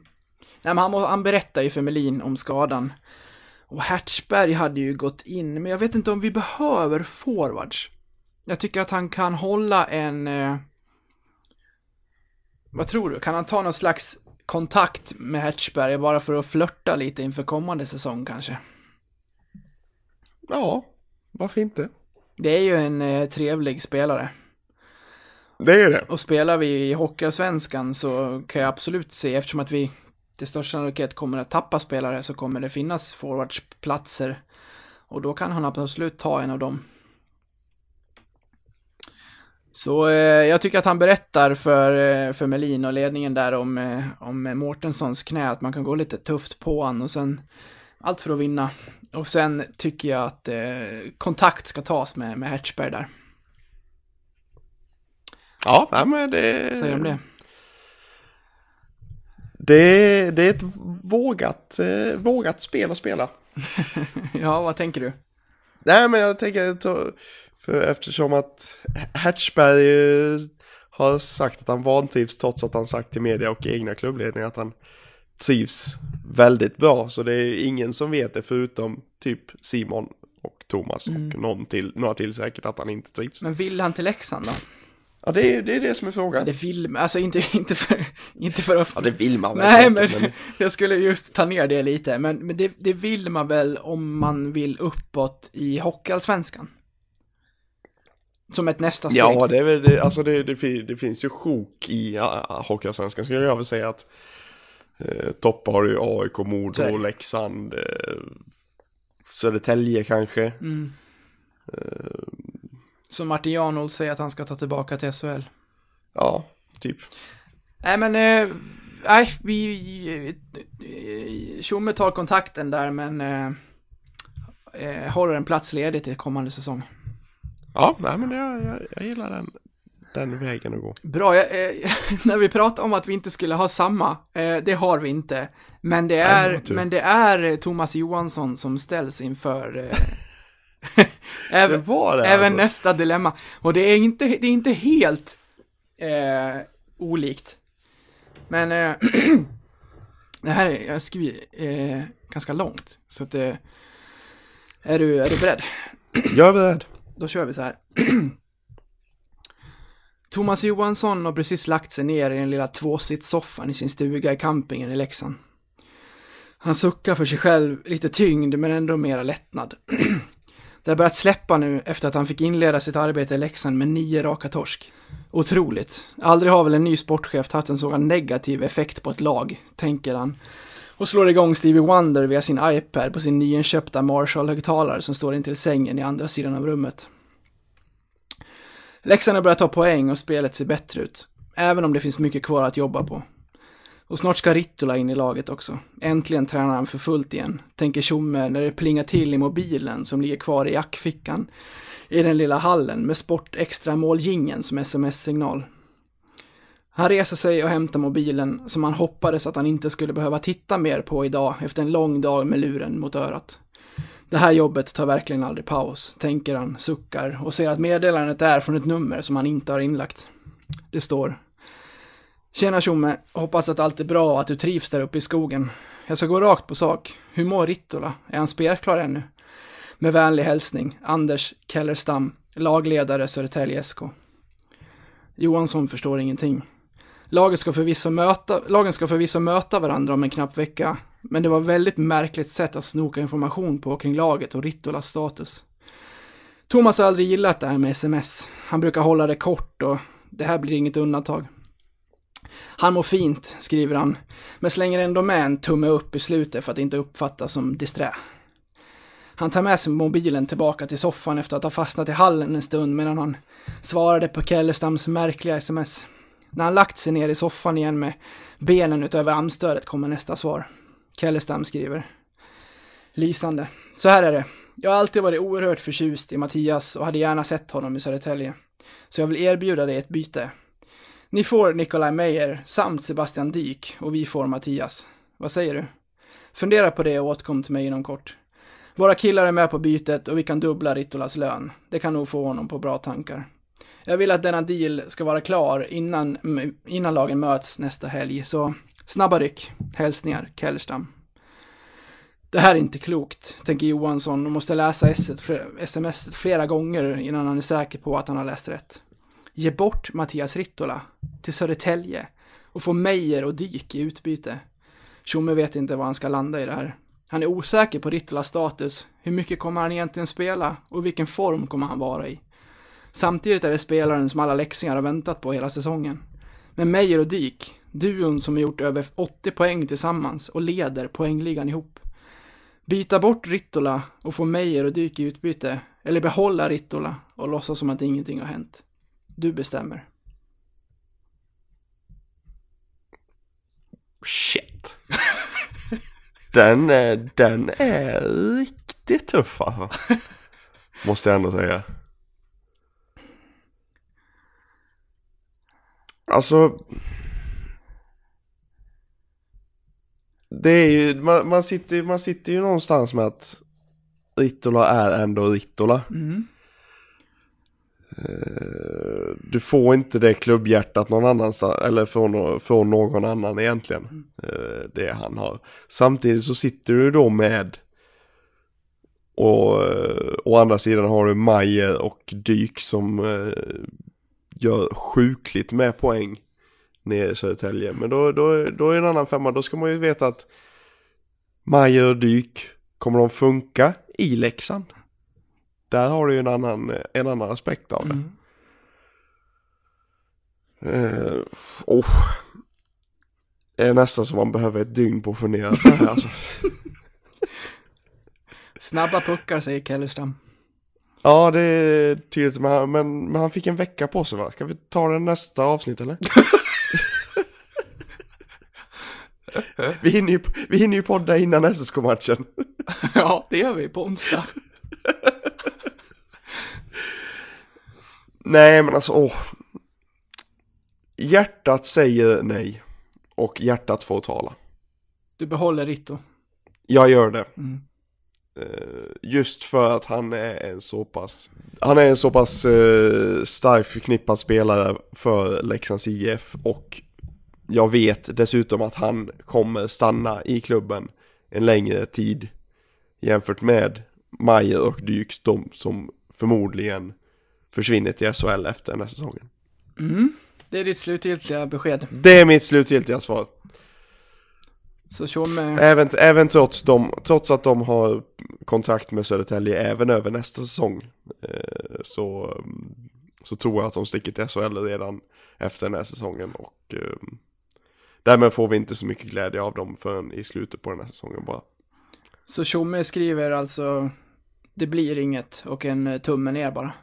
nej, men han, han berättar ju för Melin om skadan. Och Hertzberg hade ju gått in, men jag vet inte om vi behöver forwards. Jag tycker att han kan hålla en... Eh, Vad tror du? Kan han ta någon slags kontakt med Hertzberg bara för att flörta lite inför kommande säsong kanske? Ja, varför inte? Det är ju en eh, trevlig spelare. Det är det. Och spelar vi i Hockeyallsvenskan så kan jag absolut se, eftersom att vi till största sannolikhet kommer att tappa spelare så kommer det finnas forwardsplatser. Och då kan han absolut ta en av dem. Så eh, jag tycker att han berättar för, eh, för Melin och ledningen där om, eh, om Mårtenssons knä, att man kan gå lite tufft på han och sen allt för att vinna. Och sen tycker jag att eh, kontakt ska tas med, med Hertzberg där. Ja, men det... Säger de det? Det, det är ett vågat, eh, vågat spel att spela. ja, vad tänker du? Nej, men jag tänker, eftersom att Hertzberg eh, har sagt att han vantrivs trots att han sagt till media och egna klubbledningar att han trivs väldigt bra. Så det är ingen som vet det förutom typ Simon och Thomas och någon till, några till säkert att han inte trivs. Men vill han till Leksand då? Ja, det är det, är det som är frågan. Det vill alltså inte, inte för, inte för att... Ja, det vill man väl Nej, men, säkert, men... jag skulle just ta ner det lite, men, men det, det vill man väl om man vill uppåt i Hockeyallsvenskan? Som ett nästa steg. Ja, det är väl det, alltså det, det, det finns ju sjok i ja, Hockeyallsvenskan skulle jag väl säga att eh, toppar har ju AIK, Modo. Leksand, eh, Södertälje kanske. Mm. Så Martin Janholt säger att han ska ta tillbaka till SHL. Ja, typ. Nej, men, eh, nej, vi, eh, Tjomme tar kontakten där, men eh, eh, håller en plats ledig till kommande säsong. Ja, nej men jag, jag, jag gillar den, den vägen att gå. Bra, jag, eh, när vi pratade om att vi inte skulle ha samma, eh, det har vi inte. Men det det är, tur. men det är eh, Thomas Johansson som ställs inför eh, Det även, var det även alltså. nästa dilemma. Och det är inte, det är inte helt eh, olikt. Men eh, det här är, jag skriver ganska långt. Så att är, du, är du beredd? Jag är beredd. Då kör vi så här. Thomas Johansson har precis lagt sig ner i den lilla tvåsitssoffan i sin stuga i campingen i Leksand. Han suckar för sig själv, lite tyngd men ändå mera lättnad. Det har börjat släppa nu efter att han fick inleda sitt arbete i Leksand med nio raka torsk. Otroligt. Aldrig har väl en ny sportchef haft en sådan negativ effekt på ett lag, tänker han. Och slår igång Stevie Wonder via sin iPad på sin nyinköpta Marshall-högtalare som står intill sängen i andra sidan av rummet. Leksand har börjat ta poäng och spelet ser bättre ut. Även om det finns mycket kvar att jobba på. Och snart ska Rittola in i laget också. Äntligen tränar han för fullt igen, tänker Tjomme när det plingar till i mobilen som ligger kvar i jackfickan i den lilla hallen med Sport extra måljingeln som sms-signal. Han reser sig och hämtar mobilen som han hoppades att han inte skulle behöva titta mer på idag efter en lång dag med luren mot örat. Det här jobbet tar verkligen aldrig paus, tänker han, suckar och ser att meddelandet är från ett nummer som han inte har inlagt. Det står Tjena tjomme, hoppas att allt är bra och att du trivs där uppe i skogen. Jag ska gå rakt på sak. Hur mår Rittola? Är han spelklar ännu? Med vänlig hälsning, Anders Kellerstam, lagledare Södertälje SK. Johansson förstår ingenting. Laget ska förvisso möta, lagen ska förvisso möta varandra om en knapp vecka, men det var väldigt märkligt sätt att snoka information på kring laget och Rittolas status. Thomas har aldrig gillat det här med sms. Han brukar hålla det kort och det här blir inget undantag. Han mår fint, skriver han, men slänger ändå med en tumme upp i slutet för att inte uppfattas som disträ. Han tar med sig mobilen tillbaka till soffan efter att ha fastnat i hallen en stund medan han svarade på Kellerstams märkliga sms. När han lagt sig ner i soffan igen med benen utöver armstödet kommer nästa svar. Kellestam skriver. Lysande. Så här är det. Jag har alltid varit oerhört förtjust i Mattias och hade gärna sett honom i Södertälje. Så jag vill erbjuda dig ett byte. Ni får Nikolaj Meyer samt Sebastian Dyk och vi får Mattias. Vad säger du? Fundera på det och återkom till mig inom kort. Våra killar är med på bytet och vi kan dubbla Rittolas lön. Det kan nog få honom på bra tankar. Jag vill att denna deal ska vara klar innan, innan lagen möts nästa helg, så snabba ryck. Hälsningar, Kellerstam. Det här är inte klokt, tänker Johansson och måste läsa sms flera gånger innan han är säker på att han har läst rätt. Ge bort Mattias Rittola till Södertälje och få Meyer och Dyk i utbyte. Tjomme vet inte var han ska landa i det här. Han är osäker på Rittolas status, hur mycket kommer han egentligen spela och vilken form kommer han vara i. Samtidigt är det spelaren som alla läxingar har väntat på hela säsongen. Men Meyer och Dyk, duon som har gjort över 80 poäng tillsammans och leder poängligan ihop. Byta bort Rittola och få Meyer och Dyk i utbyte, eller behålla Rittola och låtsas som att ingenting har hänt. Du bestämmer. Shit. den, är, den är riktigt tuff alltså. Måste jag ändå säga. Alltså. Det är ju, man, man, sitter, man sitter ju någonstans med att Rittola är ändå Rittola. Mm. Eh, Du får inte det klubbhjärtat någon annanstans, eller från, från någon annan egentligen. Eh, Det han har. Samtidigt så sitter du då med och eh, å andra sidan har du Majer och Dyk som gör sjukligt med poäng nere i Södertälje. Men då, då, då är en annan femma, då ska man ju veta att Majer och Dyk, kommer de funka i Leksand? Där har du ju en annan, en annan aspekt av det. Mm. Eh, oh. Det är nästan som man behöver ett dygn på att fundera på det här alltså. Snabba puckar, säger Kellerstam. Ja, det är tydligt, men, han- men, men han fick en vecka på sig va? Ska vi ta det nästa avsnitt eller? vi, hinner ju, vi hinner ju podda innan SSK-matchen. ja, det gör vi på onsdag. Nej, men alltså åh. Hjärtat säger nej. Och hjärtat får tala. Du behåller Ritto. Jag gör det. Mm. Eh, Just för att han är en så pass Han är en så pass eh, starkt förknippad spelare för Leksands IF och jag vet dessutom att han kommer stanna i klubben en längre tid jämfört med Majer och Dyks, de som förmodligen försvinner till SHL efter den här säsongen. Mm. Det är ditt slutgiltiga besked. Det är mitt slutgiltiga svar. Så Tjomme, Även, även trots, dem, trots att de har kontrakt med Södertälje även över nästa säsong eh, så, så tror jag att de sticker till SHL redan efter den här säsongen och eh, därmed får vi inte så mycket glädje av dem förrän i slutet på den här säsongen bara. så Tjomme skriver alltså det blir inget och en eh, tumme ner bara.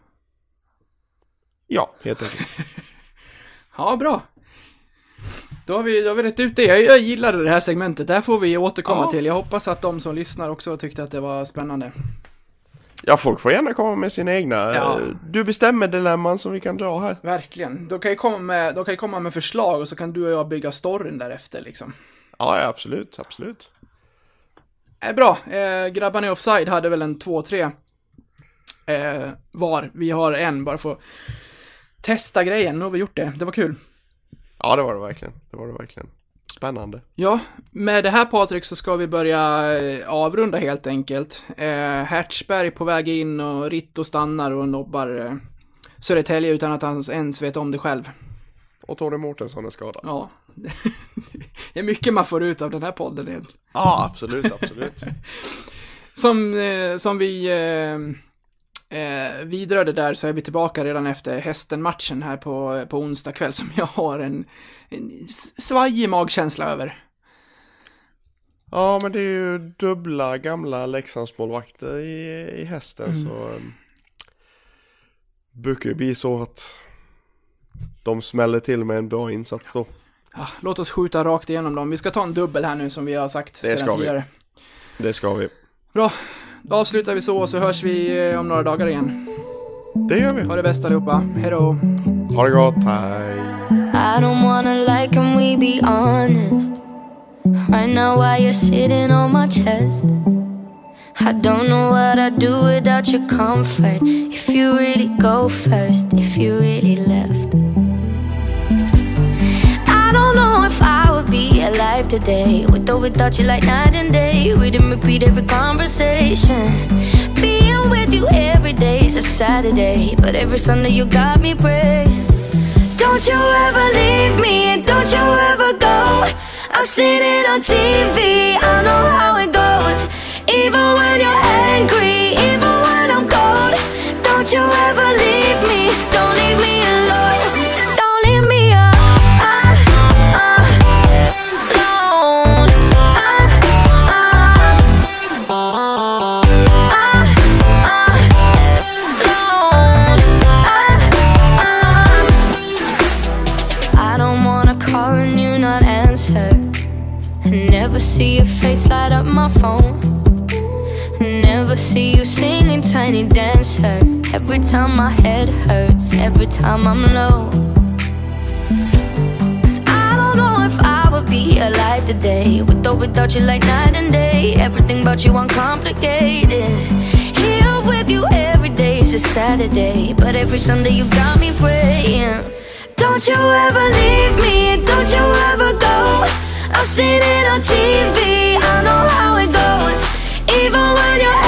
Ja, helt enkelt. Ja, bra. Då har vi, då har vi rätt ut det. Jag, jag gillade det här segmentet. Det här får vi återkomma Ja. till. Jag hoppas att de som lyssnar också tyckte att det var spännande. Ja, folk får gärna komma med sina egna. Ja. Du bestämmer dilemman som vi kan dra här. Verkligen. De kan ju komma med, de kan ju komma med förslag och så kan du och jag bygga storyn därefter liksom. Ja, ja absolut, absolut. Eh, bra. Eh, grabbarna i offside hade väl en 2-3 eh, var. Vi har en bara för att testa grejen. Nu har vi gjort det. Det var kul. Ja, det var det verkligen. Det var det verkligen. Spännande. Ja, med det här Patrik så ska vi börja eh, avrunda helt enkelt. Eh, Hertzberg på väg in och Ritto stannar och nobbar eh, Södertälje utan att han ens vet om det själv. Och Tony Mårtensson är skadad. Ja, det är mycket man får ut av den här podden egentligen. Ja, absolut, absolut. Som, eh, som vi eh, eh, vidrörde där så är vi tillbaka redan efter hästen-matchen här på, på onsdag kväll som jag har en, en svajig magkänsla över. Ja, men det är ju dubbla gamla Leksandsmålvakter i, i hästen Mm. så um, brukar ju bli så att de smäller till med en bra insats då. Ja, låt oss skjuta rakt igenom dem. Vi ska ta en dubbel här nu som vi har sagt Det sedan ska vi. tidigare. Det ska vi. Bra, då avslutar vi så och så hörs vi eh, om några dagar igen. Det gör vi. Ha det bäst allihopa, hejdå! Ha det gott, hej. I don't wanna lie, can we be honest? Right now, while you're sitting on my chest, I don't know what I'd do without your comfort. If you really go first, if you really left. Alive today with or without you, like night and day. We didn't repeat every conversation. Being with you every day is a Saturday, but every Sunday you got me praying. Don't you ever leave me and don't you ever go. I've seen it on TV, I know how it goes. Even when you're angry, even when I'm cold. Don't you tiny dancer. Every time my head hurts, every time I'm low. Cause I don't know if I would be alive today. With or without you, like night and day. Everything about you uncomplicated. Here with you every day is a Saturday. But every Sunday you got me praying. Don't you ever leave me, don't you ever go. I've seen it on TV, I know how it goes. Even when you're